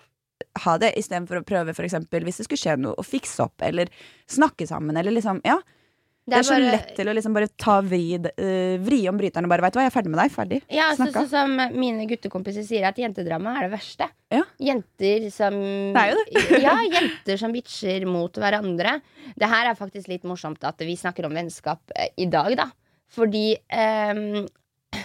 Ha det, istedenfor å prøve, for eksempel, hvis det skulle skje noe, å fikse opp, eller snakke sammen, eller liksom Ja. Det er, så bare- lett til å liksom bare ta vri, uh, vri om bryteren og bare Veit du hva, jeg er ferdig med deg. Ferdig. Ja, så, Snakka. sånn som mine guttekompiser sier, at jentedrama er det verste. Ja. Jenter som Det er jo ja, jenter som bitcher mot hverandre. Det her er faktisk litt morsomt at vi snakker om vennskap uh, i dag, da. Fordi um,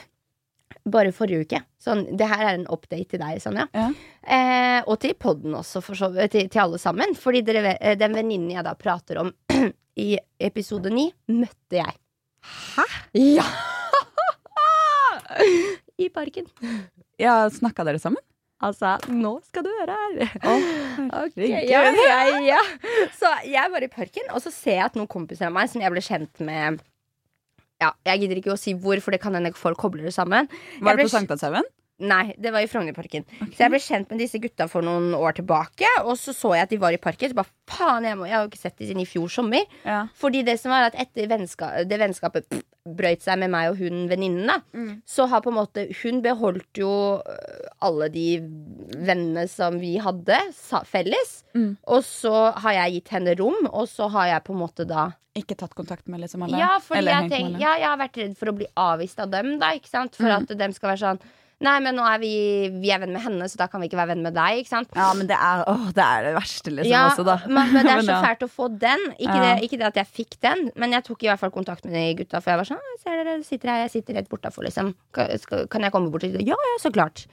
Bare forrige uke. Sånn, det her er en update til deg, Sanja. Ja. Eh, og til podden også, så, til, til alle sammen. Fordi dere, eh, den venninnen jeg da prater om i episode ni, møtte jeg. Hæ? Ja! I parken. Ja, Snakka dere sammen? Altså, nå skal du høre her. Ok, herregud. ja, ja, ja. Så jeg var i parken, og så ser jeg at noen kompiser av meg som jeg ble kjent med Ja, jeg gidder ikke å si hvor, for det kan hende folk kobler det sammen. Var det på Sankthanshaugen? Nei, det var i Frognerparken. Så jeg ble kjent med disse gutta for noen år tilbake, og så så jeg at de var i parken. Så bare faen, jeg, må, jeg har jo ikke sett de siden i fjor sommer. Ja. Fordi det som var at etter vennska det vennskapet pff, brøyt seg med meg og hun venninnen, Mm. så har på en måte Hun beholdt jo øh, alle de vennene som vi hadde felles. Mm. Og så har jeg gitt henne rom, og så har jeg på en måte da Ikke tatt kontakt med liksom alle? Ja, fordi jeg, tenk, ja, jeg har vært redd for å bli avvist av dem, da, ikke sant? For Mm. at dem skal være sånn Nei, men nå er vi, vi er venn med henne, så da kan vi ikke være venn med deg, ikke sant? Ja, men det er, åh, det er det verste, liksom, ja, også, da. Men, men det er så fælt å få den. Ikke, Ja. det, ikke det at jeg fikk den, men jeg tok i hvert fall kontakt med de gutta. For jeg var sånn «Ah, Ser dere, sitter her, jeg sitter rett bortafor, liksom. Kan, jeg komme bort til dem? Ja, ja, så klart.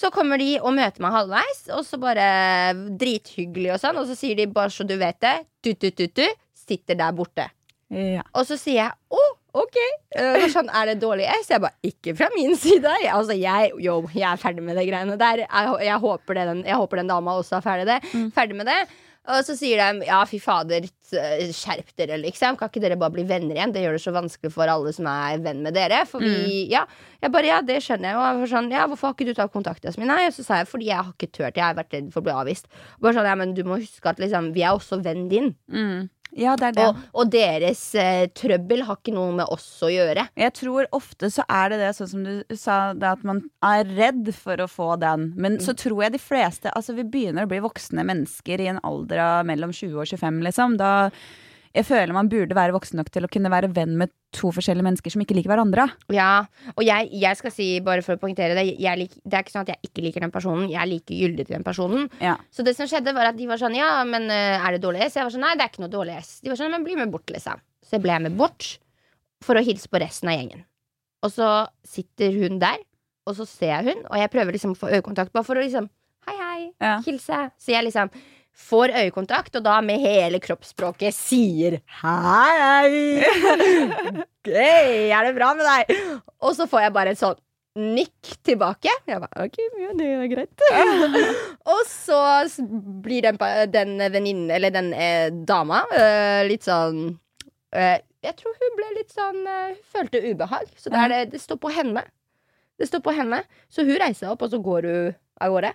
Så kommer de og møter meg halvveis, og så bare drithyggelig og sånn. Og så sier de bare så du vet det, du-du-du-du, sitter der borte. Ja. Og så sier jeg å, ok. Uh, sånn, er det dårlig S? Jeg bare ikke fra min side. Jeg, altså, jeg, jo, jeg er ferdig med de greiene der. Jeg, jeg, håper, det, den, jeg håper den dama også er ferdig, det, ferdig med det. Og så sier de ja, fy fader, skjerp dere, liksom. Kan ikke dere bare bli venner igjen? Det gjør det så vanskelig for alle som er venn med dere. For vi, ja, jeg bare, ja, det skjønner jeg. Og jeg sånn, ja, hvorfor har ikke du tatt kontakt? Jasmin? Nei, så sa jeg fordi jeg har ikke turt. Jeg har vært redd for å bli avvist. Bare sånn, ja, men du må huske at liksom, vi er også vennen din. Mm. Ja, det er det. Og, og deres eh, trøbbel har ikke noe med oss å gjøre. Jeg tror ofte så er det det, sånn som du sa, at man er redd for å få den. Men så tror jeg de fleste Altså, vi begynner å bli voksne mennesker i en alder av mellom 20 og 25, liksom. Da jeg føler man burde være voksen nok til å kunne være venn med to forskjellige mennesker som ikke liker hverandre. Ja, Og jeg, jeg skal si, bare for å poengtere det, jeg lik, det er ikke sånn at jeg ikke liker den personen. Jeg liker gyldig til den personen. Ja. Så det som skjedde, var at de var sånn Ja, men eh, er det dårlig S? Jeg var sånn Nei, det er ikke noe dårlig S. De var sånn Men bli med bort, liksom. Så jeg ble med bort for å hilse på resten av gjengen. Og så sitter hun der, og så ser jeg hun, og jeg prøver liksom å få øyekontakt bare for å liksom Hei, hei. Ja. Hilse. Så jeg liksom får øyekontakt, og da med hele kroppsspråket sier hei. Hei, er det bra med deg? Og så får jeg bare et sånn nikk tilbake. Jeg bare, ok, ja, det er greit. og så blir den, den venninnen, eller den eh, dama, eh, litt sånn eh, Jeg tror hun ble litt sånn eh, Hun følte ubehag. Så det, det, det står på henne. Det står på henne. Så hun reiser seg opp, og så går hun av gårde.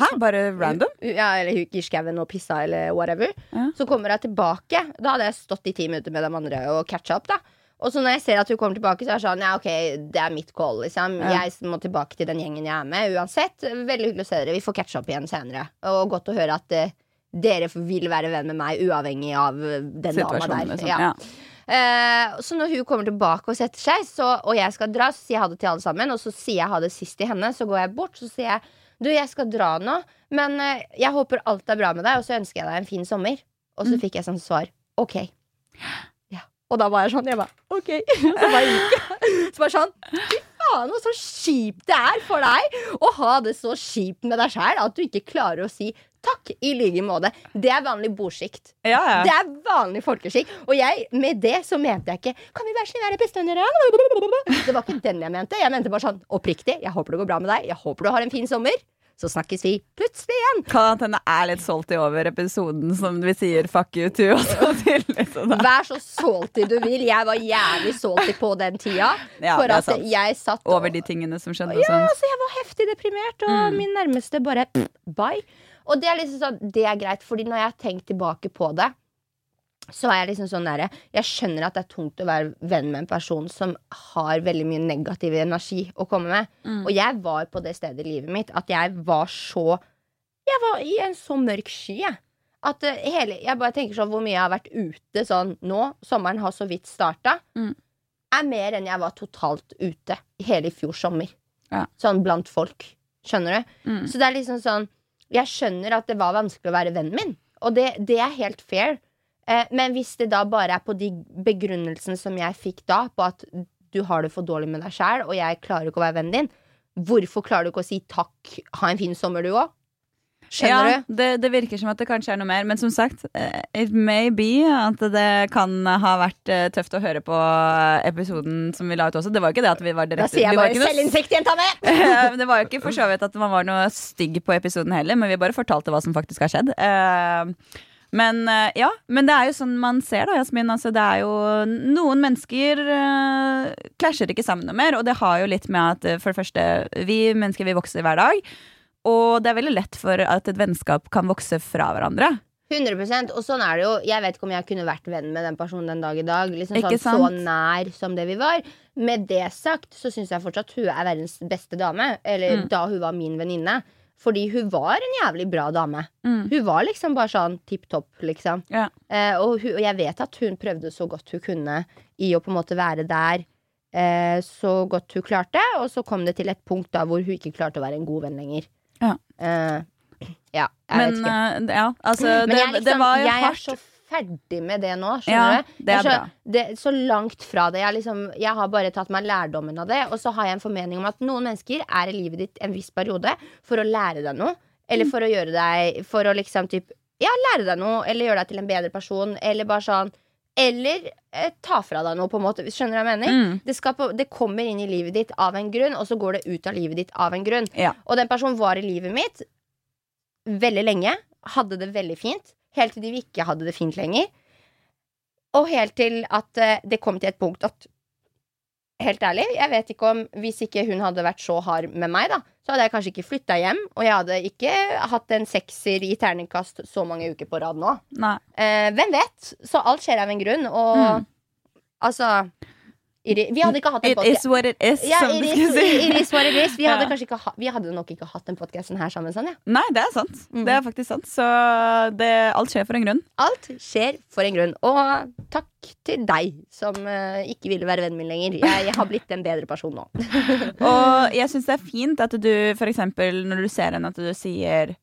Hæ? Bare random? Ja, eller gikk i skauen og pissa, eller whatever. Ja. Så kommer hun tilbake. Da hadde jeg stått i ti minutter med de andre og catcha opp, da. Og så når jeg ser at hun kommer tilbake, så er det sånn, ja, ok, det er mitt call, liksom. Ja. Jeg må tilbake til den gjengen jeg er med, uansett. Veldig hyggelig å se dere. Vi får catche opp igjen senere. Og godt å høre at uh, dere vil være venn med meg, uavhengig av eh, den dama der. liksom. Ja. Ja. Uh, så når hun kommer tilbake og setter seg, så, og jeg skal dra, så sier jeg ha det til alle sammen. Og så sier jeg ha det sist til henne. Så går jeg bort, så sier jeg du, jeg skal dra nå, men eh, jeg håper alt er bra med deg, og så ønsker jeg deg en fin sommer. Og så fikk jeg sånn svar. Ok. Ja. Og da var jeg sånn. Jeg bare ok. Så bare gikk jeg. Så bare sånn Faen, så kjipt det er for deg å ha det så kjipt med deg sjæl at du ikke klarer å si takk i like måte. Det er vanlig bordsjikt. Ja, ja. Det er vanlig folkeskikk. Og jeg, med det så mente jeg ikke Kan vi være så være bestevenner? Det var ikke den jeg mente. Jeg mente bare sånn oppriktig. Jeg håper det går bra med deg. Jeg håper du har en fin sommer. Så snakkes vi plutselig igjen. Kan at henne er litt salty over episoden som vi sier fuck you to. Og så til, liksom. Vær så salty du vil. Jeg var jævlig salty på den tida. Ja, for at jeg satt Over de tingene som skjedde og Ja, sånn. altså jeg var heftig deprimert, og min nærmeste bare pff, bye. Og det er liksom sånn, det er greit, Fordi når jeg har tenkt tilbake på det, så er jeg liksom sånn der, Jeg skjønner at det er tungt å være venn med en person som har veldig mye negativ energi å komme med. Og jeg var på det stedet i livet mitt at jeg var så Jeg var i en så mørk sky, jeg. At eh, hele, jeg bare tenker sånn hvor mye jeg har vært ute sånn nå. Sommeren har så vidt starta. Mm. Er mer enn jeg var totalt ute hele i fjor sommer. Ja. Sånn blant folk. Skjønner du? Mm. Så det er liksom sånn Jeg skjønner at det var vanskelig å være vennen min, og det, det er helt fair. Eh, men hvis det da bare er på de begrunnelsene som jeg fikk da, på at du har det for dårlig med deg sjæl, og jeg klarer ikke å være vennen din, hvorfor klarer du ikke å si takk, ha en fin sommer, du òg? Skjønner ja, du? det, det virker som at det kanskje er noe mer. Men som sagt, eh, it may be at det kan ha vært eh, tøft å høre på episoden som vi la ut også. Det var jo ikke det at vi var direkte Da sier jeg bare selvinnsikt, jenta mi! Det var jo ikke for så vidt at man var noe stygg på episoden heller, men vi bare fortalte hva som faktisk har skjedd. Eh, Men eh, ja, men det er jo sånn man ser da, Jasmin. Altså, det er jo Noen mennesker uh, klasjer ikke sammen noe mer, og det har jo litt med at eh, for det første, vi mennesker vi vokser hver dag. Og det er veldig lett for at et vennskap kan vokse fra hverandre. 100% Og sånn er det jo. Jeg vet ikke om jeg kunne vært venn med den personen den dag i dag. Liksom sånn, så nær som det vi var. Med det sagt så syns jeg fortsatt hun er verdens beste dame. Eller Mm. da hun var min venninne. Fordi hun var en jævlig bra dame. Mm. Hun var liksom bare sånn tipp topp, liksom. Ja. Eh, og, hun, og jeg vet at hun prøvde så godt hun kunne i å på en måte være der eh, så godt hun klarte. Og så kom det til et punkt da hvor hun ikke klarte å være en god venn lenger. Ja. Eh, ja, jeg Men vet ikke. eh, ja, altså det, liksom, det var jo hardt. Ferdig med det nå. Ja, du? det er så, bra. det, så langt fra det. Jeg, liksom, jeg har bare tatt meg lærdommen av det. Og så har jeg en formening om at noen mennesker er i livet ditt en viss periode for å lære deg noe. Mm. Eller for å gjøre deg For å liksom typ Ja, lære deg noe, eller gjøre deg til en bedre person. Eller bare sånn Eller eh, ta fra deg noe, på en måte. Skjønner du hva jeg mener? Mm. Det, på, det kommer inn i livet ditt av en grunn, og så går det ut av livet ditt av en grunn. Ja. Og den personen var i livet mitt veldig lenge. Hadde det veldig fint. Helt til de ikke hadde det fint lenger. Og helt til at eh, det kom til et punkt at Helt ærlig, jeg vet ikke om Hvis ikke hun hadde vært så hard med meg, da, så hadde jeg kanskje ikke flytta hjem. Og jeg hadde ikke hatt en sekser i terningkast så mange uker på rad nå. Eh, hvem vet? Så alt skjer av en grunn. Og Mm. altså Vi hadde ikke hatt en It is what it is, ja, som it du is, skulle si. it is what it is. Vi hadde, Ja. ha, vi hadde nok ikke hatt den podkasten her sammen sånn, ja. Nei, det er sant. Mm. Det er faktisk sant. Så det, alt skjer for en grunn. Alt skjer for en grunn. Og takk til deg som uh, ikke ville være vennen min lenger. Jeg, jeg har blitt en bedre person nå. Og jeg syns det er fint at du eksempel når du ser henne, at du sier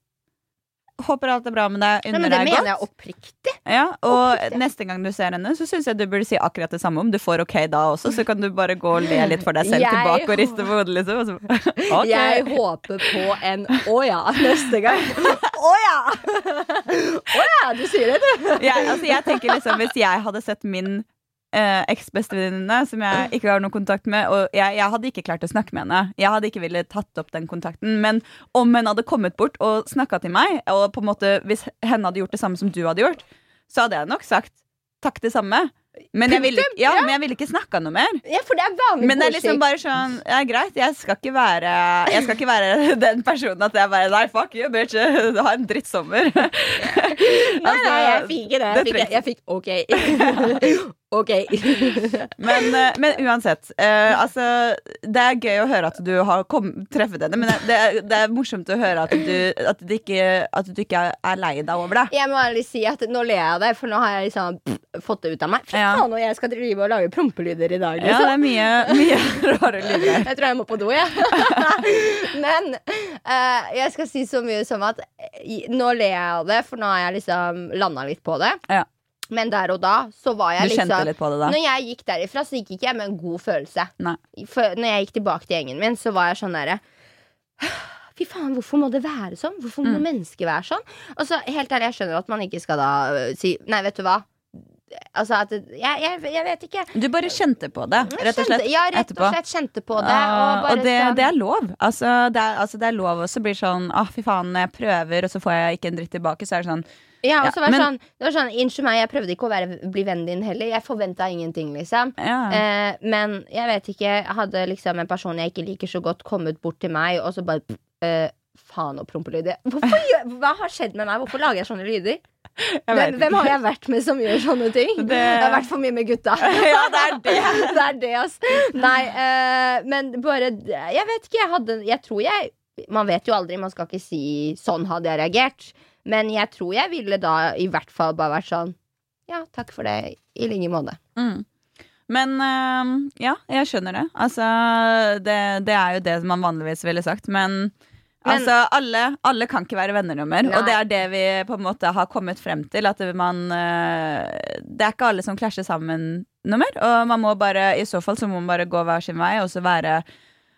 Håper alt er bra med deg, Nei, men det mener jeg oppriktig. Ja, og Oppriktig. neste gang du ser henne, så syns jeg du burde si akkurat det samme. Om du får ok da også, så kan du bare gå og le litt for deg selv Jeg tilbake og riste på hodet, liksom. okay. Jeg håper på en å ja neste gang. Å ja! Å ja, du sier det, du. Ja, altså, jeg tenker liksom Hvis jeg hadde sett min eh, eks-bestevenninne, som jeg ikke har noen kontakt med, og jeg, jeg hadde ikke klart å snakke med henne. Jeg hadde ikke ville tatt opp den kontakten. Men om hun hadde kommet bort og snakka til meg, og på en måte hvis henne hadde gjort det samme som du hadde gjort, så hadde jeg nok sagt takk, det samme. Men jeg ville, ja, ja. men jeg ville ikke snakka noe mer. Ja, for det er vanlig Men det er liksom bare sånn Ja, greit, jeg skal ikke være Jeg skal ikke være den personen at jeg bare Nei, fuck you, bitch. Ha en drittsommer. Nei, nei, jeg fikk ikke det. Jeg fikk, jeg fikk ok. Ok. Men, eh, men uansett. Uh, altså, det er gøy å høre at du har truffet henne, men det er, det er morsomt å høre at du, at, du, ikke, at du ikke er lei deg over det. Jeg må ærlig si at nå ler jeg av det, for nå har jeg liksom pff, fått det ut av meg. Fy Ja. faen, og jeg skal drive og lage prompelyder i dag. Ja, Liksom. det er mye, mye rare lyder. Jeg tror jeg må på do, jeg. Men uh, jeg skal si så mye som at nå ler jeg av det, for nå har jeg liksom landa litt på det. Ja. Men der og da så var jeg Du jeg kjente liksom litt på det da? Når jeg gikk derifra, så gikk ikke jeg med en god følelse. Nei. For når jeg gikk tilbake til gjengen min, så var jeg sånn derre Fy faen, hvorfor må det være sånn? Hvorfor må Mm. mennesker være sånn? Og så, helt ærlig, jeg skjønner at man ikke skal da øh, si Nei, vet du hva? Altså at jeg, jeg, jeg vet ikke. Du bare kjente på det, rett og slett. kjente- Ja, rett og slett kjente på det. Ah, Og, og det, sånn- det er lov. Altså, det er, altså, det er lov å bli sånn Å, fy faen, jeg prøver, og så får jeg ikke en dritt tilbake. Så er det sånn Ja, og så var det sånn, det var sånn Unnskyld meg, jeg prøvde ikke å være, bli vennen din heller. Jeg forventa ingenting, liksom. Eh, men jeg vet ikke, hadde liksom en person jeg ikke liker så godt, kommet bort til meg, og så bare eh, Faen og prompelyder. Hva har skjedd med meg? Hvorfor lager jeg sånne lyder? Jeg Hvem, hvem har jeg vært med som gjør sånne ting? Det- Jeg har vært for mye med gutta. Ja, det er det. det er det, altså. Nei, eh, men bare Jeg vet ikke, jeg hadde Jeg tror jeg Man vet jo aldri, man skal ikke si 'sånn hadde jeg reagert', men jeg tror jeg ville da i hvert fall bare vært sånn Ja, takk for det, i like måte. Mm. Men øhm, ja, jeg skjønner det. Altså, det, det er jo det man vanligvis ville sagt, men Men- Altså, alle, alle kan ikke være venner nummer, Nei. og det er det vi på en måte har kommet frem til. At man øh, Det er ikke alle som klasjer sammen nummer, og man må bare I så fall så må man bare gå hver sin vei, og så være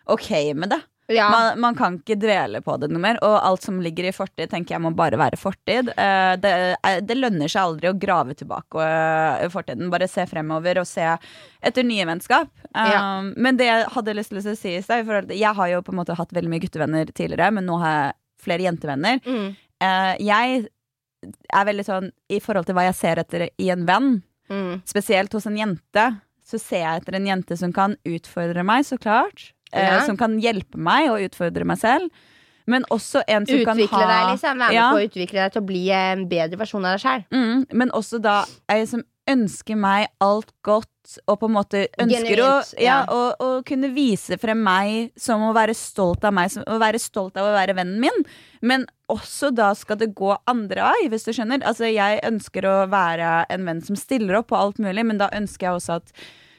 ok med det. Ja. Man, man kan ikke dvele på det noe mer, og alt som ligger i fortid, tenker jeg må bare være fortid. Eh, det, er- det lønner seg aldri å grave tilbake eh, fortiden. Bare se fremover og se etter nye vennskap. Ja. Men det jeg hadde lyst til å si i stad Jeg har jo på en måte hatt veldig mye guttevenner tidligere, men nå har jeg flere jentevenner. Mm, Eh, jeg er veldig sånn i forhold til hva jeg ser etter i en venn, mm. spesielt hos en jente, så ser jeg etter en jente som kan utfordre meg, så klart. Eh, Ja. som kan hjelpe meg å utfordre meg selv. Men også en som kan Utvikle ha deg, liksom. Være med Ja. på å utvikle deg til å bli en bedre versjon av deg sjøl. mm, Men også da ei som ønsker meg alt godt, og på en måte ønsker å, Genuint, ja, ja. å, å kunne vise frem meg som å være stolt av meg, som å være stolt av å være vennen min. Men også da skal det gå andre vei, hvis du skjønner. Altså, jeg ønsker å være en venn som stiller opp på alt mulig, men da ønsker jeg også at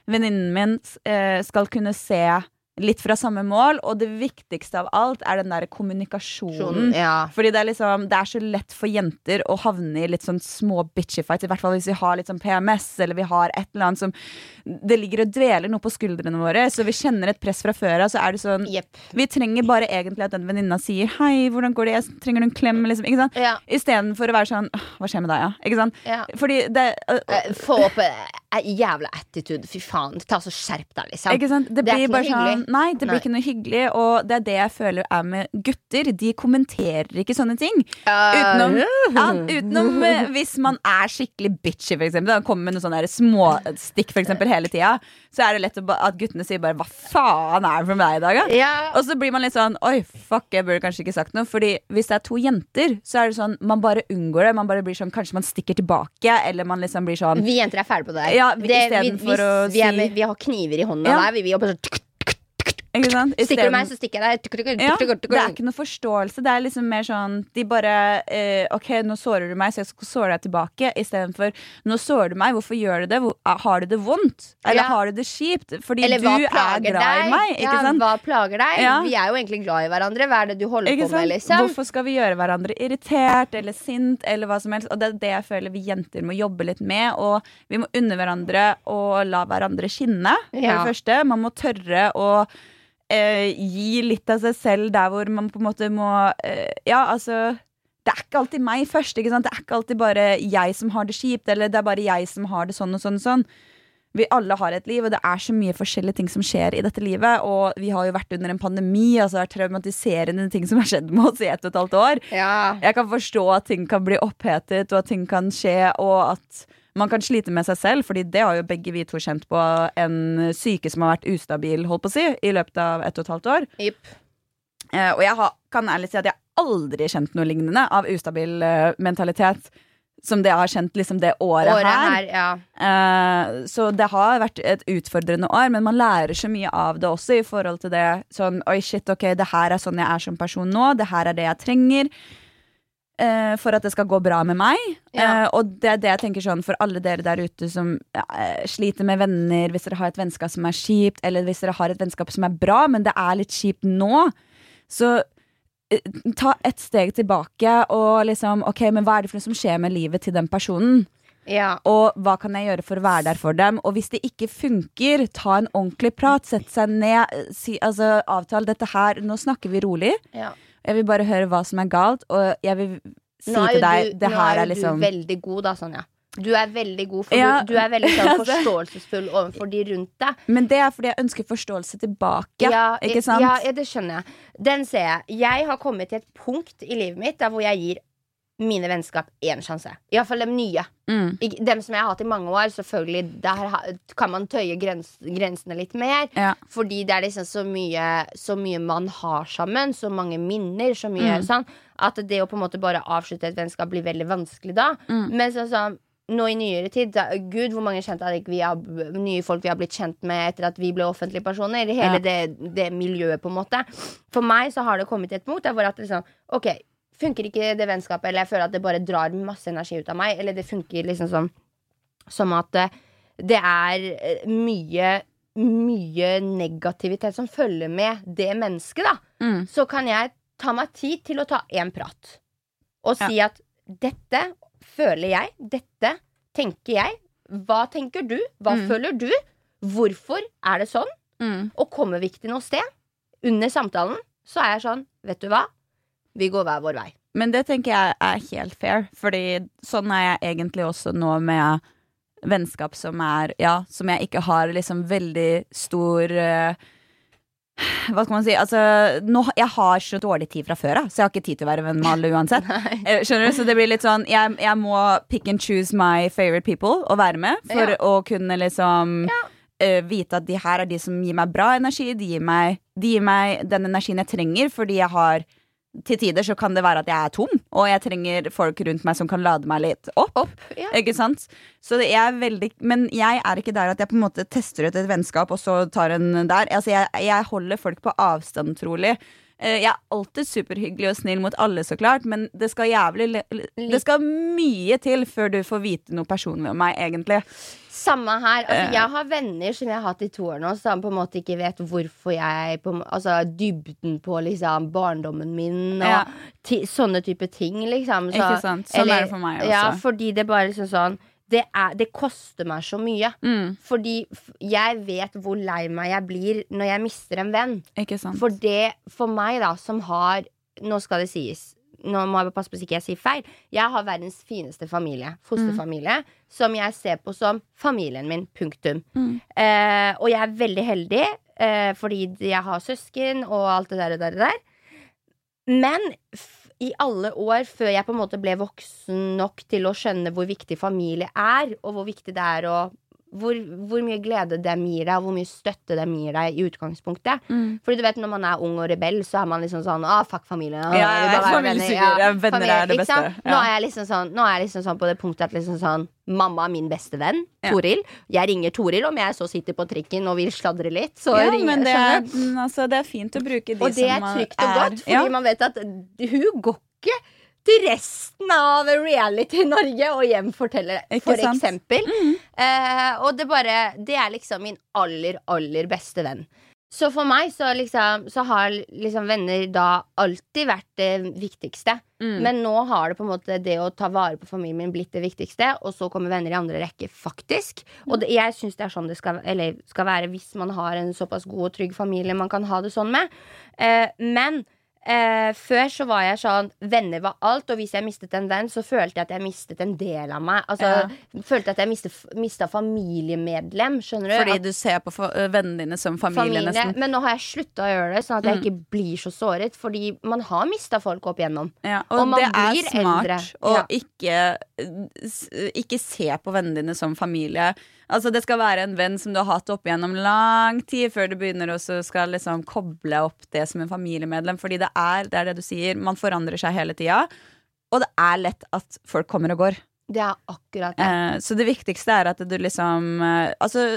venninnen min eh, skal kunne se litt fra samme mål, og det viktigste av alt er den der kommunikasjonen. Ja. Fordi det er liksom Det er så lett for jenter å havne i litt sånn små bitchy fights. I hvert fall hvis vi har litt sånn PMS, eller vi har et eller annet som Det ligger og dveler noe på skuldrene våre, så vi kjenner et press fra før av. Så er det sånn yep. Vi trenger bare egentlig at den venninna sier 'hei, hvordan går det, jeg trenger du en klem', liksom. Ikke sant? Ja. Istedenfor å være sånn 'hva skjer med deg', ja? Ikke sant? ja. Fordi det uh, Få opp uh, jævla attitude. Fy faen. Ta så Skjerp deg, liksom. Ikke sant? Det, Det blir bare sånn. Nei, det blir Nei. ikke noe hyggelig, og det er det jeg føler er med gutter. De kommenterer ikke sånne ting. Utenom, ja, utenom hvis man er skikkelig bitchy, for eksempel. Da kommer med noen sånne der småstikk for eksempel, hele tida. Så er det lett at guttene sier bare 'hva faen er det for meg i dag', da? Ja. Og så blir man litt sånn Oi, fuck, jeg burde kanskje ikke sagt noe. Fordi hvis det er to jenter, så er det sånn man bare unngår det. Man bare blir sånn, Kanskje man stikker tilbake, eller man liksom blir sånn Vi jenter er ferdige på det. Ja, vi- det vi, istedenfor å vi, er si- vi har kniver i hånda Ja. der. Vi, vi tuk, Ikke sant? Stikker du meg, så stikker jeg deg. Ja, det er ikke noe forståelse. Det er liksom mer sånn De bare eh, OK, nå sårer du meg, så jeg skal såre deg tilbake. Istedenfor nå sårer du meg, hvorfor gjør du det? Hvor, ah, har du det vondt? Eller Ja. har du det kjipt? Fordi Eller du er glad deg? i meg, ikke ja, sant? Hva plager deg? Ja. Vi er jo egentlig glad i hverandre. Hva er det du holder Ikke på med, liksom? Hvorfor skal vi gjøre hverandre irritert eller sint? Eller hva som helst Og det er det jeg føler vi jenter må jobbe litt med. Og vi må unne hverandre og la hverandre skinne. For det første. Man må tørre å eh, gi litt av seg selv der hvor man på en måte må eh, Ja, altså det er ikke alltid meg først. Det er ikke alltid bare jeg som har det kjipt, eller det er bare jeg som har det sånn og sånn og sånn. Vi alle har et liv, og det er så mye forskjellige ting som skjer i dette livet. Og vi har jo vært under en pandemi, altså det er traumatiserende ting som har skjedd med oss i ett og et halvt år. Ja. Jeg kan forstå at ting kan bli opphetet, og at ting kan skje, og at man kan slite med seg selv, fordi det har jo begge vi to kjent på en syke som har vært ustabil, holdt på å si, i løpet av ett og et halvt år. Yep. Eh, og jeg har, kan ærlig si at jeg aldri kjent noe lignende av ustabil eh, mentalitet som det jeg har kjent liksom det året, Året her. her, ja. Eh, så det har vært et utfordrende år, men man lærer så mye av det også. I forhold til det sånn Oi, shit, ok, det her er sånn jeg er som person nå. Det her er det jeg trenger. Eh, for at det skal gå bra med meg. Ja. Uh, og det er det jeg tenker sånn for alle dere der ute som uh, sliter med venner, hvis dere har et vennskap som er kjipt, eller hvis dere har et vennskap som er bra, men det er litt kjipt nå, så ta et steg tilbake og liksom Ok, men hva er det for noe som skjer med livet til den personen? ja. Og hva kan jeg gjøre for å være der for dem? Og hvis det ikke funker, ta en ordentlig prat. Sett seg ned. Si, altså, avtale dette her. Nå snakker vi rolig. ja. Jeg vil bare høre hva som er galt, og jeg vil si Nå er til deg du, det nå her er er jo liksom du veldig god, da, Sonja. Du er veldig god, for Ja. du, du er veldig sånn forståelsesfull overfor de rundt deg. Men det er fordi jeg ønsker forståelse tilbake. ikke sant? Ja, ja, det skjønner jeg. Den ser jeg. Jeg har kommet til et punkt i livet mitt der hvor jeg gir mine vennskap én sjanse. Iallfall de nye. Mm. Dem som jeg har hatt i mange år. Selvfølgelig, Der kan man tøye grens, grensene litt mer. Ja. Fordi det er liksom så mye, så mye man har sammen. Så mange minner. Så mye Mm. sånn At det å på en måte bare avslutte et vennskap blir veldig vanskelig da. Mm. Men sånn som nå i nyere tid da, Gud, hvor mange kjente ikke vi har, nye folk vi har blitt kjent med etter at vi ble offentlige personer. Hele Ja. det, det miljøet, på en måte. For meg så har det kommet et et punkt der hvor at liksom OK, funker ikke det vennskapet, eller jeg føler at det bare drar masse energi ut av meg, eller det funker liksom sånn som at eh, det er eh, mye mye negativitet som følger med det mennesket, da. Mm. Så kan jeg ta meg tid til å ta én prat. Og si at dette føler jeg, dette tenker jeg. Hva tenker du? Hva Mm. føler du? Hvorfor er det sånn? Mm. Og kommer vi ikke til noe sted under samtalen, så er jeg sånn, vet du hva? Vi går hver vår vei. Men det tenker jeg er helt fair, Fordi sånn er jeg egentlig også nå med vennskap som er Ja, som jeg ikke har liksom veldig stor uh, Hva skal man si? Altså, nå, jeg har så dårlig tid fra før av, så jeg har ikke tid til å være venn med alle uansett. Eh, Skjønner du? Så det blir litt sånn jeg, jeg må pick and choose my favorite people å være med for Ja. å kunne liksom eh, vite at de her er de som gir meg bra energi. De gir meg, de gir meg den energien jeg trenger, fordi jeg har til tider så kan det være at jeg er tom, og jeg trenger folk rundt meg som kan lade meg litt opp. Ja. Ikke sant? Så det er veldig Men jeg er ikke der at jeg på en måte tester ut et vennskap, og så tar en der. Altså, jeg, jeg holder folk på avstand, trolig. Eh, Jeg er alltid superhyggelig og snill mot alle, så klart, men det skal jævlig Det skal mye til før du får vite noe personlig om meg, egentlig. Samme her. Altså, Eh. jeg har venner som jeg har hatt i to år nå, som på en måte ikke vet hvorfor jeg på, Altså dybden på liksom barndommen min og Ja. sånne type ting, liksom. Så, Ikke sant? Sånn er det for meg også. Ja, fordi det bare liksom sånn det, er, det koster meg så mye. Mm, Fordi jeg vet hvor lei meg jeg blir når jeg mister en venn. For det, for meg da, som har Nå skal det sies Nå må jeg passe på så ikke jeg sier feil Jeg har verdens fineste familie Fosterfamilie Som jeg ser på som familien min Punktum Mm. eh, Og jeg er veldig heldig eh, Fordi jeg har søsken Og alt det der og der, og der. Men i alle år før jeg på en måte ble voksen nok til å skjønne hvor viktig familie er, og hvor viktig det er å hvor, hvor mye glede dem gir deg, og hvor mye støtte dem gir deg i utgangspunktet. Mm. Fordi du vet, Når man er ung og rebell, så er man liksom sånn ah, Fuck familien. Ah, Ja, ja, familie. Ja, venner familie, er det beste. Nå er jeg liksom sånn Nå er jeg liksom sånn på det punktet at liksom sånn Mamma er min beste venn. Toril. Jeg ringer Toril om jeg så sitter på trikken og vil sladre litt. Så ja, ringer, men det er, mm, altså, det er fint å bruke de Og det er trygt og godt, fordi man vet at hun går ikke til resten av reality Norge og hjem forteller det, for sant? eksempel. Eh, og det bare Det er liksom min aller, aller beste venn. Så for meg så, liksom, så har liksom venner da alltid vært det viktigste. Mm. Men nå har det på en måte det å ta vare på familien min blitt det viktigste, og så kommer venner i andre rekke, faktisk. Og det, jeg syns det er sånn det skal, eller skal være hvis man har en såpass god og trygg familie man kan ha det sånn med. Eh, men eh, før så var jeg sånn Venner var alt, og hvis jeg mistet en venn, så følte jeg at jeg mistet en del av meg. Altså, Følte at jeg mistet, mista familiemedlem, skjønner du? Fordi At du ser på øh, vennene dine som familie, familie, nesten. Men nå har jeg slutta å gjøre det, sånn at jeg Mm. ikke blir så såret. Fordi man har mista folk opp igjennom. Ja, og, Og man det er blir smart eldre. å Ja. ikke, ikke se på vennene dine som familie. Altså Det skal være en venn som du har hatt opp igjennom lang tid, før du begynner også skal liksom koble opp det som en familiemedlem. Fordi det er det, er det du sier, man forandrer seg hele tida. Og det er lett at folk kommer og går. Det er akkurat det. Eh, så det viktigste er at du liksom eh, Altså,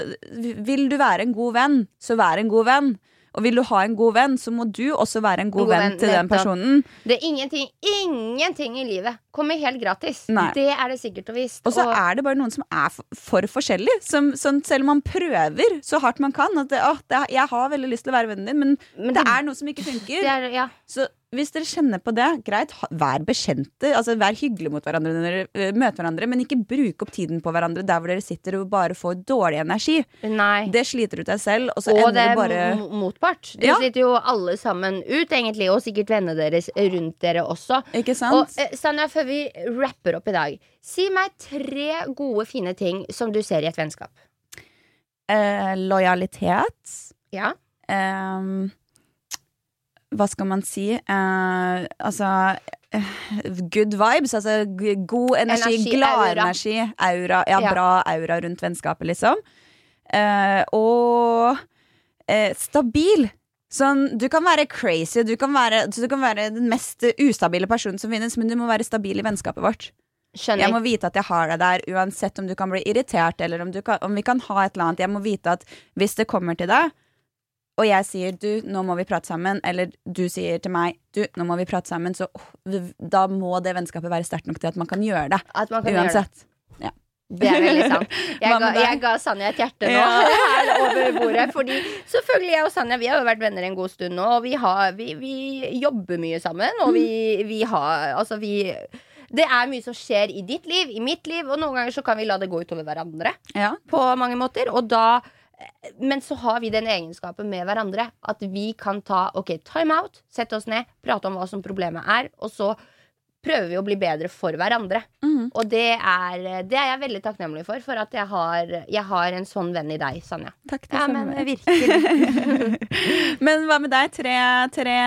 vil du være en god venn, så vær en god venn. Og vil du ha en god venn, så må du også være en god, God venn, venn, til den personen. Det er ingenting, ingenting i livet kommer helt gratis. Nei. Det er det sikkert og visst. Og så er det bare noen som er for, for forskjellig. Som, selv om man prøver så hardt man kan at det, å, det, Jeg har veldig lyst til å være vennen din, men, Men det det- er noe som ikke funker. det er, ja. Så hvis dere kjenner på det, greit, vær bekjente. Altså, vær hyggelige mot hverandre når dere eh, møter hverandre, men ikke bruk opp tiden på hverandre der hvor dere sitter og bare får dårlig energi. Nei. Det sliter ut deg selv, og så og ender det det er bare motpart. Dere Ja. sliter jo alle sammen ut, egentlig, og sikkert vennene deres rundt dere også. Ikke Og sant? eh, Sanja, før vi rapper opp i dag, si meg tre gode, fine ting som du ser i et vennskap. Eh, lojalitet. Ja. Eh, hva skal man si? Eh, altså eh, Good vibes. Altså god energi, Energi, glad aura. energi. Aura. Ja, Ja. bra aura rundt vennskapet, liksom. Eh, og eh, stabil. Sånn, du kan være crazy, du kan være, du kan være den mest ustabile personen som finnes, men du må være stabil i vennskapet vårt. Skjønner. Jeg må vite at jeg har deg der, uansett om du kan bli irritert, eller om, du kan, om vi kan ha et eller annet. Jeg må vite at hvis det kommer til deg, og jeg sier du, nå må vi prate sammen, eller du sier til meg du, nå må vi prate sammen, så oh, da må det vennskapet være sterkt nok til at man kan gjøre det. Kan gjøre det. Det er veldig sant. Jeg ga, jeg ga Sanja et hjerte nå, Ja. her over bordet. Fordi selvfølgelig jeg og Sanja Vi har jo vært venner en god stund nå, og vi, har, vi, vi jobber mye sammen. Og vi, vi har Altså, vi Det er mye som skjer i ditt liv, i mitt liv, og noen ganger så kan vi la det gå utover hverandre. Ja. På mange måter. Og da men så har vi den egenskapen med hverandre at vi kan ta ok, time out, sette oss ned, prate om hva som problemet er, og så prøver vi å bli bedre for hverandre. Mm. Og det er, det er jeg veldig takknemlig for, for at jeg har, jeg har en sånn venn i deg, Sanja. Takk, det Ja, samme. men virkelig. Men hva med deg? Tre, tre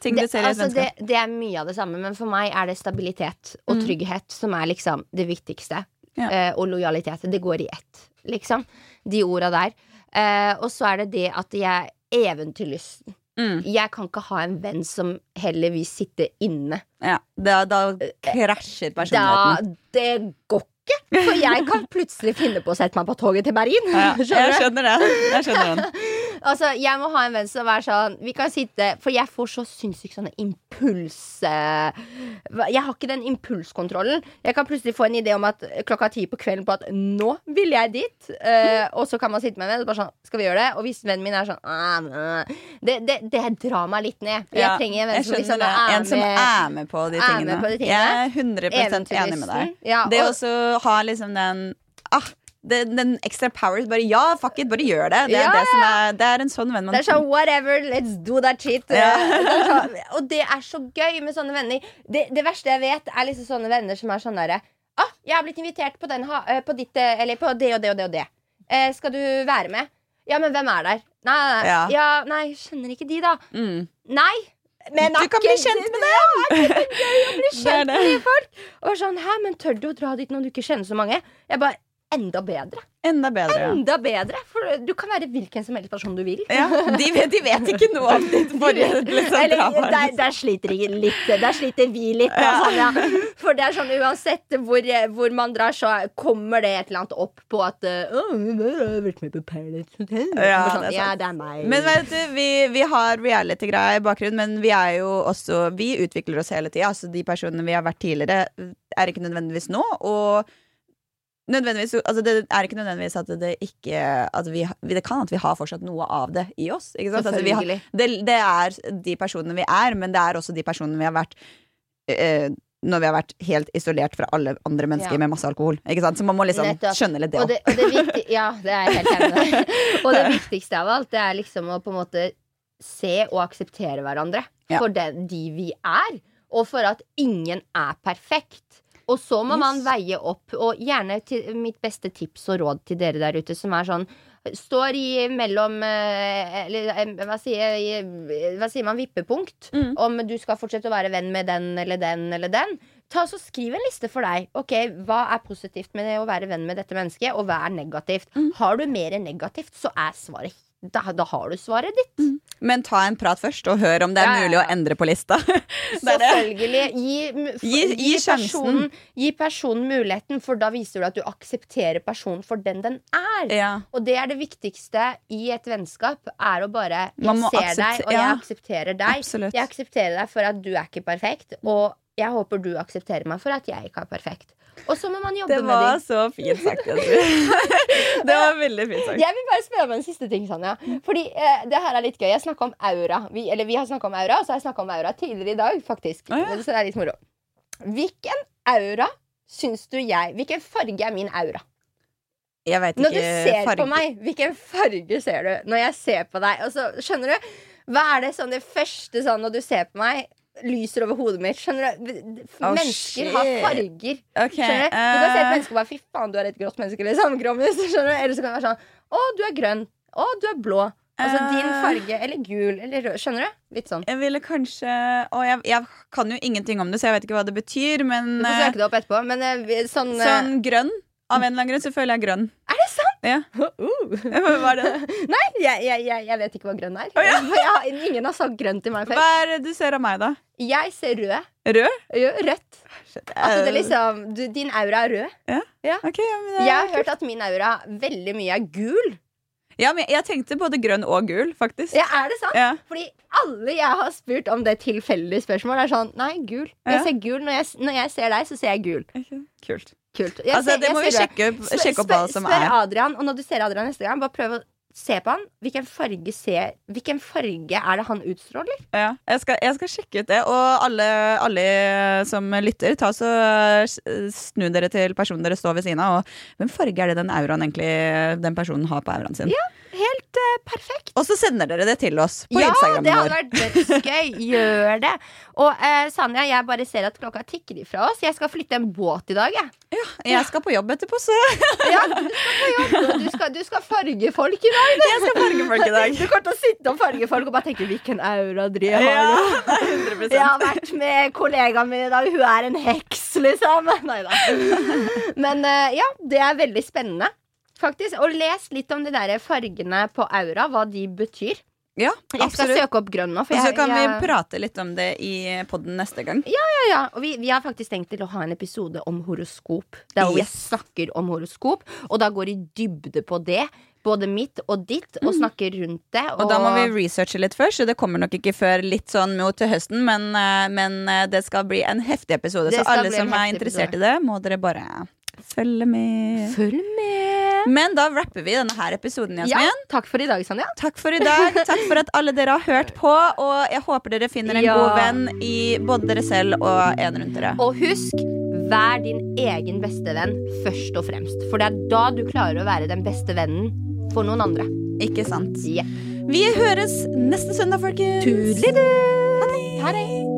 ting Det, du ser i altså, det, vennskap? det er mye av det samme, men for meg er det stabilitet og Mm. trygghet som er liksom det viktigste. Ja. Eh, og lojalitet. Det går i ett, liksom. De orda der. Eh, og så er det det at jeg eventyrlysten. Mm. Jeg kan ikke ha en venn som heller vil sitte inne. Ja. Da, da krasjer Da, personligheten. det går ikke! For jeg kan plutselig finne på å sette meg på toget til Berlin. Ja, jeg Skjønner det. Jeg skjønner den. Altså, jeg må ha en venn som er sånn Vi kan sitte For jeg får så sinnssykt sånne impuls Jeg har ikke den impulskontrollen. Jeg kan plutselig få en idé om at klokka ti på kvelden på at nå vil jeg dit. Uh, og så kan man sitte med en venn og bare sånn Skal vi gjøre det? Og hvis vennen min er sånn «Ah, øh», det, det, det drar meg litt ned. Jeg Ja, trenger en venn som liksom er En som med. er med på de tingene. på de tingene. Jeg er 100% enig med deg. Ja, og, Det å ha liksom den ah, den, den ekstra power. Bare ja, fuck it, bare gjør det. Det Ja, det som er, det er en sånn venn man Det er sånn whatever, let's do that shit. Ja. Det sånn, og det er så gøy med sånne venner. Det, det verste jeg vet, er liksom sånne venner som er sånn derre ah, 'Jeg har blitt invitert på, den, på ditt Eller på det og det og det og det. Eh, skal du være med?' Ja, men hvem er der? Nei, nei, nei. Ja. Nei skjønner ikke de, da. mm. Nei! Men Du kan bli kjent med dem! Ja, det er gøy å bli Det kjent det. med nye folk? Og sånn, hæ, men tør du å dra dit når du ikke kjenner så mange? Jeg bare, enda bedre. Enda bedre. Ja. Enda bedre, for du kan være hvilken som helst person du vil. Ja, de, vet, de vet ikke noe om ditt forrige liksom, der, der, sliter litt, der sliter vi litt. sånn, ja. For det er sånn uansett hvor, hvor man drar, så kommer det et eller annet opp på at uh, «Å, jeg har vært med på Paradise Hotel. Ja, sånn, det ja, det er meg. Men vet du, vi, vi har reality-greier i bakgrunnen, men vi er jo også Vi utvikler oss hele tida. Altså, de personene vi har vært tidligere, er ikke nødvendigvis nå. Og nødvendigvis altså, Det er ikke nødvendigvis at det ikke at vi, Det kan at vi har fortsatt noe av det i oss. Altså, har, det, det er de personene vi er, men det er også de personene vi har vært eh, når vi har vært helt isolert fra alle andre mennesker Ja. med masse alkohol. Så man må liksom Nettopp. skjønne litt det òg. ja, det er jeg helt enig med. Og det viktigste av alt, det er liksom å på en måte se og akseptere hverandre Ja. for den de vi er. Og for at ingen er perfekt. Og så må Yes. man veie opp, og gjerne til mitt beste tips og råd til dere der ute som er sånn Står i mellom eh, Eller eh, hva sier, hva sier man? Vippepunkt. Mm. Om du skal fortsette å være venn med den eller den eller den. Ta så Skriv en liste for deg. Ok, Hva er positivt med å være venn med dette mennesket, og hva er negativt? Mm. Har du mer negativt, så er svaret da, da har du svaret ditt. Men ta en prat først, og hør om det er Ja, ja, mulig å endre på lista. Selvfølgelig. Gi, Gi- gi personen, gi personen muligheten, for da viser du at du aksepterer personen for den den er. Ja. Og det er det viktigste i et vennskap, er å bare Jeg ser deg, og jeg aksepterer deg. Absolutt. Jeg aksepterer deg for at du er ikke perfekt, og jeg håper du aksepterer meg for at jeg ikke er perfekt. Og så må man jobbe Det med dem. det. var så fint sagt. Det var veldig fint sagt. Jeg vil bare spørre om en siste ting, Sanja. Fordi eh, det her er litt gøy. Jeg snakka om aura. Vi, eller vi har snakka om aura, og så har jeg snakka om aura tidligere i dag, faktisk. Ah, ja. Så det er litt moro. Hvilken aura syns du jeg Hvilken farge er min aura? Jeg vet Når du ser farge. på meg, hvilken farge ser du? Når jeg ser på deg, og så, skjønner du? Hva er det sånn det første sånn når du ser på meg, lyser over hodet mitt? Skjønner du? Oh, Mennesker har farger. Okay, Skjønner du? Du kan se et eh, menneske og bare Fy faen, du er et grått menneske. Liksom, grommis, skjønner du? Eller så kan det være sånn Å, du er grønn. Å, du er blå. Altså din Eh. farge. Eller gul. Eller rød. Skjønner du? Litt sånn. Jeg ville kanskje Å, jeg, jeg kan jo ingenting om det, så jeg vet ikke hva det betyr, men Du får eh, søke det opp etterpå. Men eh, sånn, eh, sånn grønn. Av en eller annen grunn så føler jeg grønn. Er det sant? Ja. Uh. Hva er det? Nei, jeg, jeg, jeg, vet ikke hva grønn er. Oh, ja. jeg ingen har sagt grønn til meg før. Hva er det du ser av meg, da? Jeg ser rød. Rød? Jo, Rødt. At det er liksom, du, din aura er rød. ok, ja, men det er Jeg har hørt at min aura veldig mye er gul. Ja, men jeg tenkte både grønn og gul, faktisk. Ja, Er det sant? Ja. Fordi alle jeg har spurt om det tilfeldige spørsmålet, er sånn Nei, gul. Jeg Ja. ser gul. Når jeg, når jeg ser deg, så ser jeg gul. Kult. Kult. Jeg Altså, det må vi sjekke Spør- sjekke opp hva som spør er. Adrian, og når du ser Adrian neste gang, bare prøv å se på han. Hvilken farge, ser, hvilken farge er det han utstråler? Ja, jeg, skal, jeg skal sjekke ut det. Og alle, alle som lytter, ta så eh, snu dere til personen dere står ved siden av. Og hvem farge er det den auraen egentlig den personen har på auraen sin? Ja, Helt eh, perfekt. Og så sender dere det til oss på ja, Instagramen det hadde vært dødsgøy. Gjør det. Og uh, Sanja, jeg bare ser at klokka tikker ifra oss. Jeg skal flytte en båt i dag, jeg. Jeg skal på jobb etterpå, så Ja, du skal på jobb. Du skal, du skal farge folk i dag. jeg skal farge folk i dag. Du kommer til å sitte og farge folk og bare tenke 'hvilken aura Dri Ja, har'? er 100% Jeg har vært med kollegaen min i dag. Hun er en heks, liksom. Nei da. Men uh, ja, det er veldig spennende. Faktisk, Og les litt om de der fargene på aura, hva de betyr. Ja, Jeg skal søke opp grønn nå. For Og så jeg, kan vi prate litt om det i podden neste gang. ja, ja, ja. og vi, vi har faktisk tenkt til å ha en episode om horoskop. Der Yes. vi snakker om horoskop, og da går i dybde på det. Både mitt og ditt, og snakker rundt det. Og, Og da må vi researche litt først, så det kommer nok ikke før litt sånn mot til høsten. Men, eh, men eh, det skal bli en heftig episode, så alle som er interessert interessert i det, må dere bare følge med. Følg med. Men da rapper vi denne her episoden, Ja, takk for i dag, Sanja. Takk for i dag. Takk for at alle dere har hørt på. Og jeg håper dere finner en Ja. god venn i både dere selv og en rundt dere. Og husk, vær din egen beste venn først og fremst. For det er da du klarer å være den beste vennen for noen andre. Ikke sant? Yeah. Vi høres neste søndag, folkens. Tudelidu! Ha det.